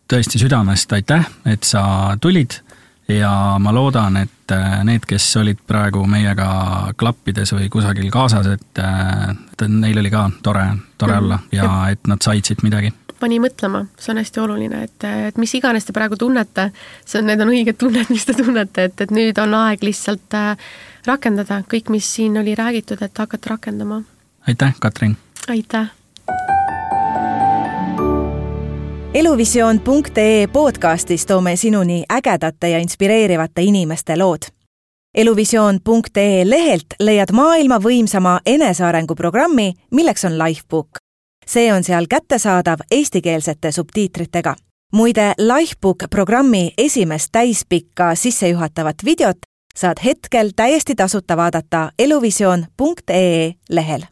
Speaker 3: tõesti südamest aitäh, et sa tulid ja ma loodan, et äh, need, kes olid praegu meiega klappides või kusagil kaasas, et, äh, et neil oli ka tore, tore mhm. olla ja et nad said siit midagi
Speaker 2: pani mõtlema, see on hästi oluline, et, et mis iganes te praegu tunnete, see on, need on õiged tunned, mis te tunnete, et, et nüüd on aeg lihtsalt äh, rakendada kõik, mis siin oli räägitud, et hakata rakendama.
Speaker 3: aitäh, Katrin!
Speaker 2: aitäh!
Speaker 1: eluvisioon.ee podcastis toome sinuni ägedate ja inspireerivate inimeste lood. eluvisioon.ee lehelt leiad maailma võimsama enesearengu programmi, milleks on Lifebook. see on seal kättesaadav eestikeelsete subtiitritega. muide, Lifebook programmi esimest täispikka sissejuhatavat videot saad hetkel täiesti tasuta vaadata eluvisioon.ee lehel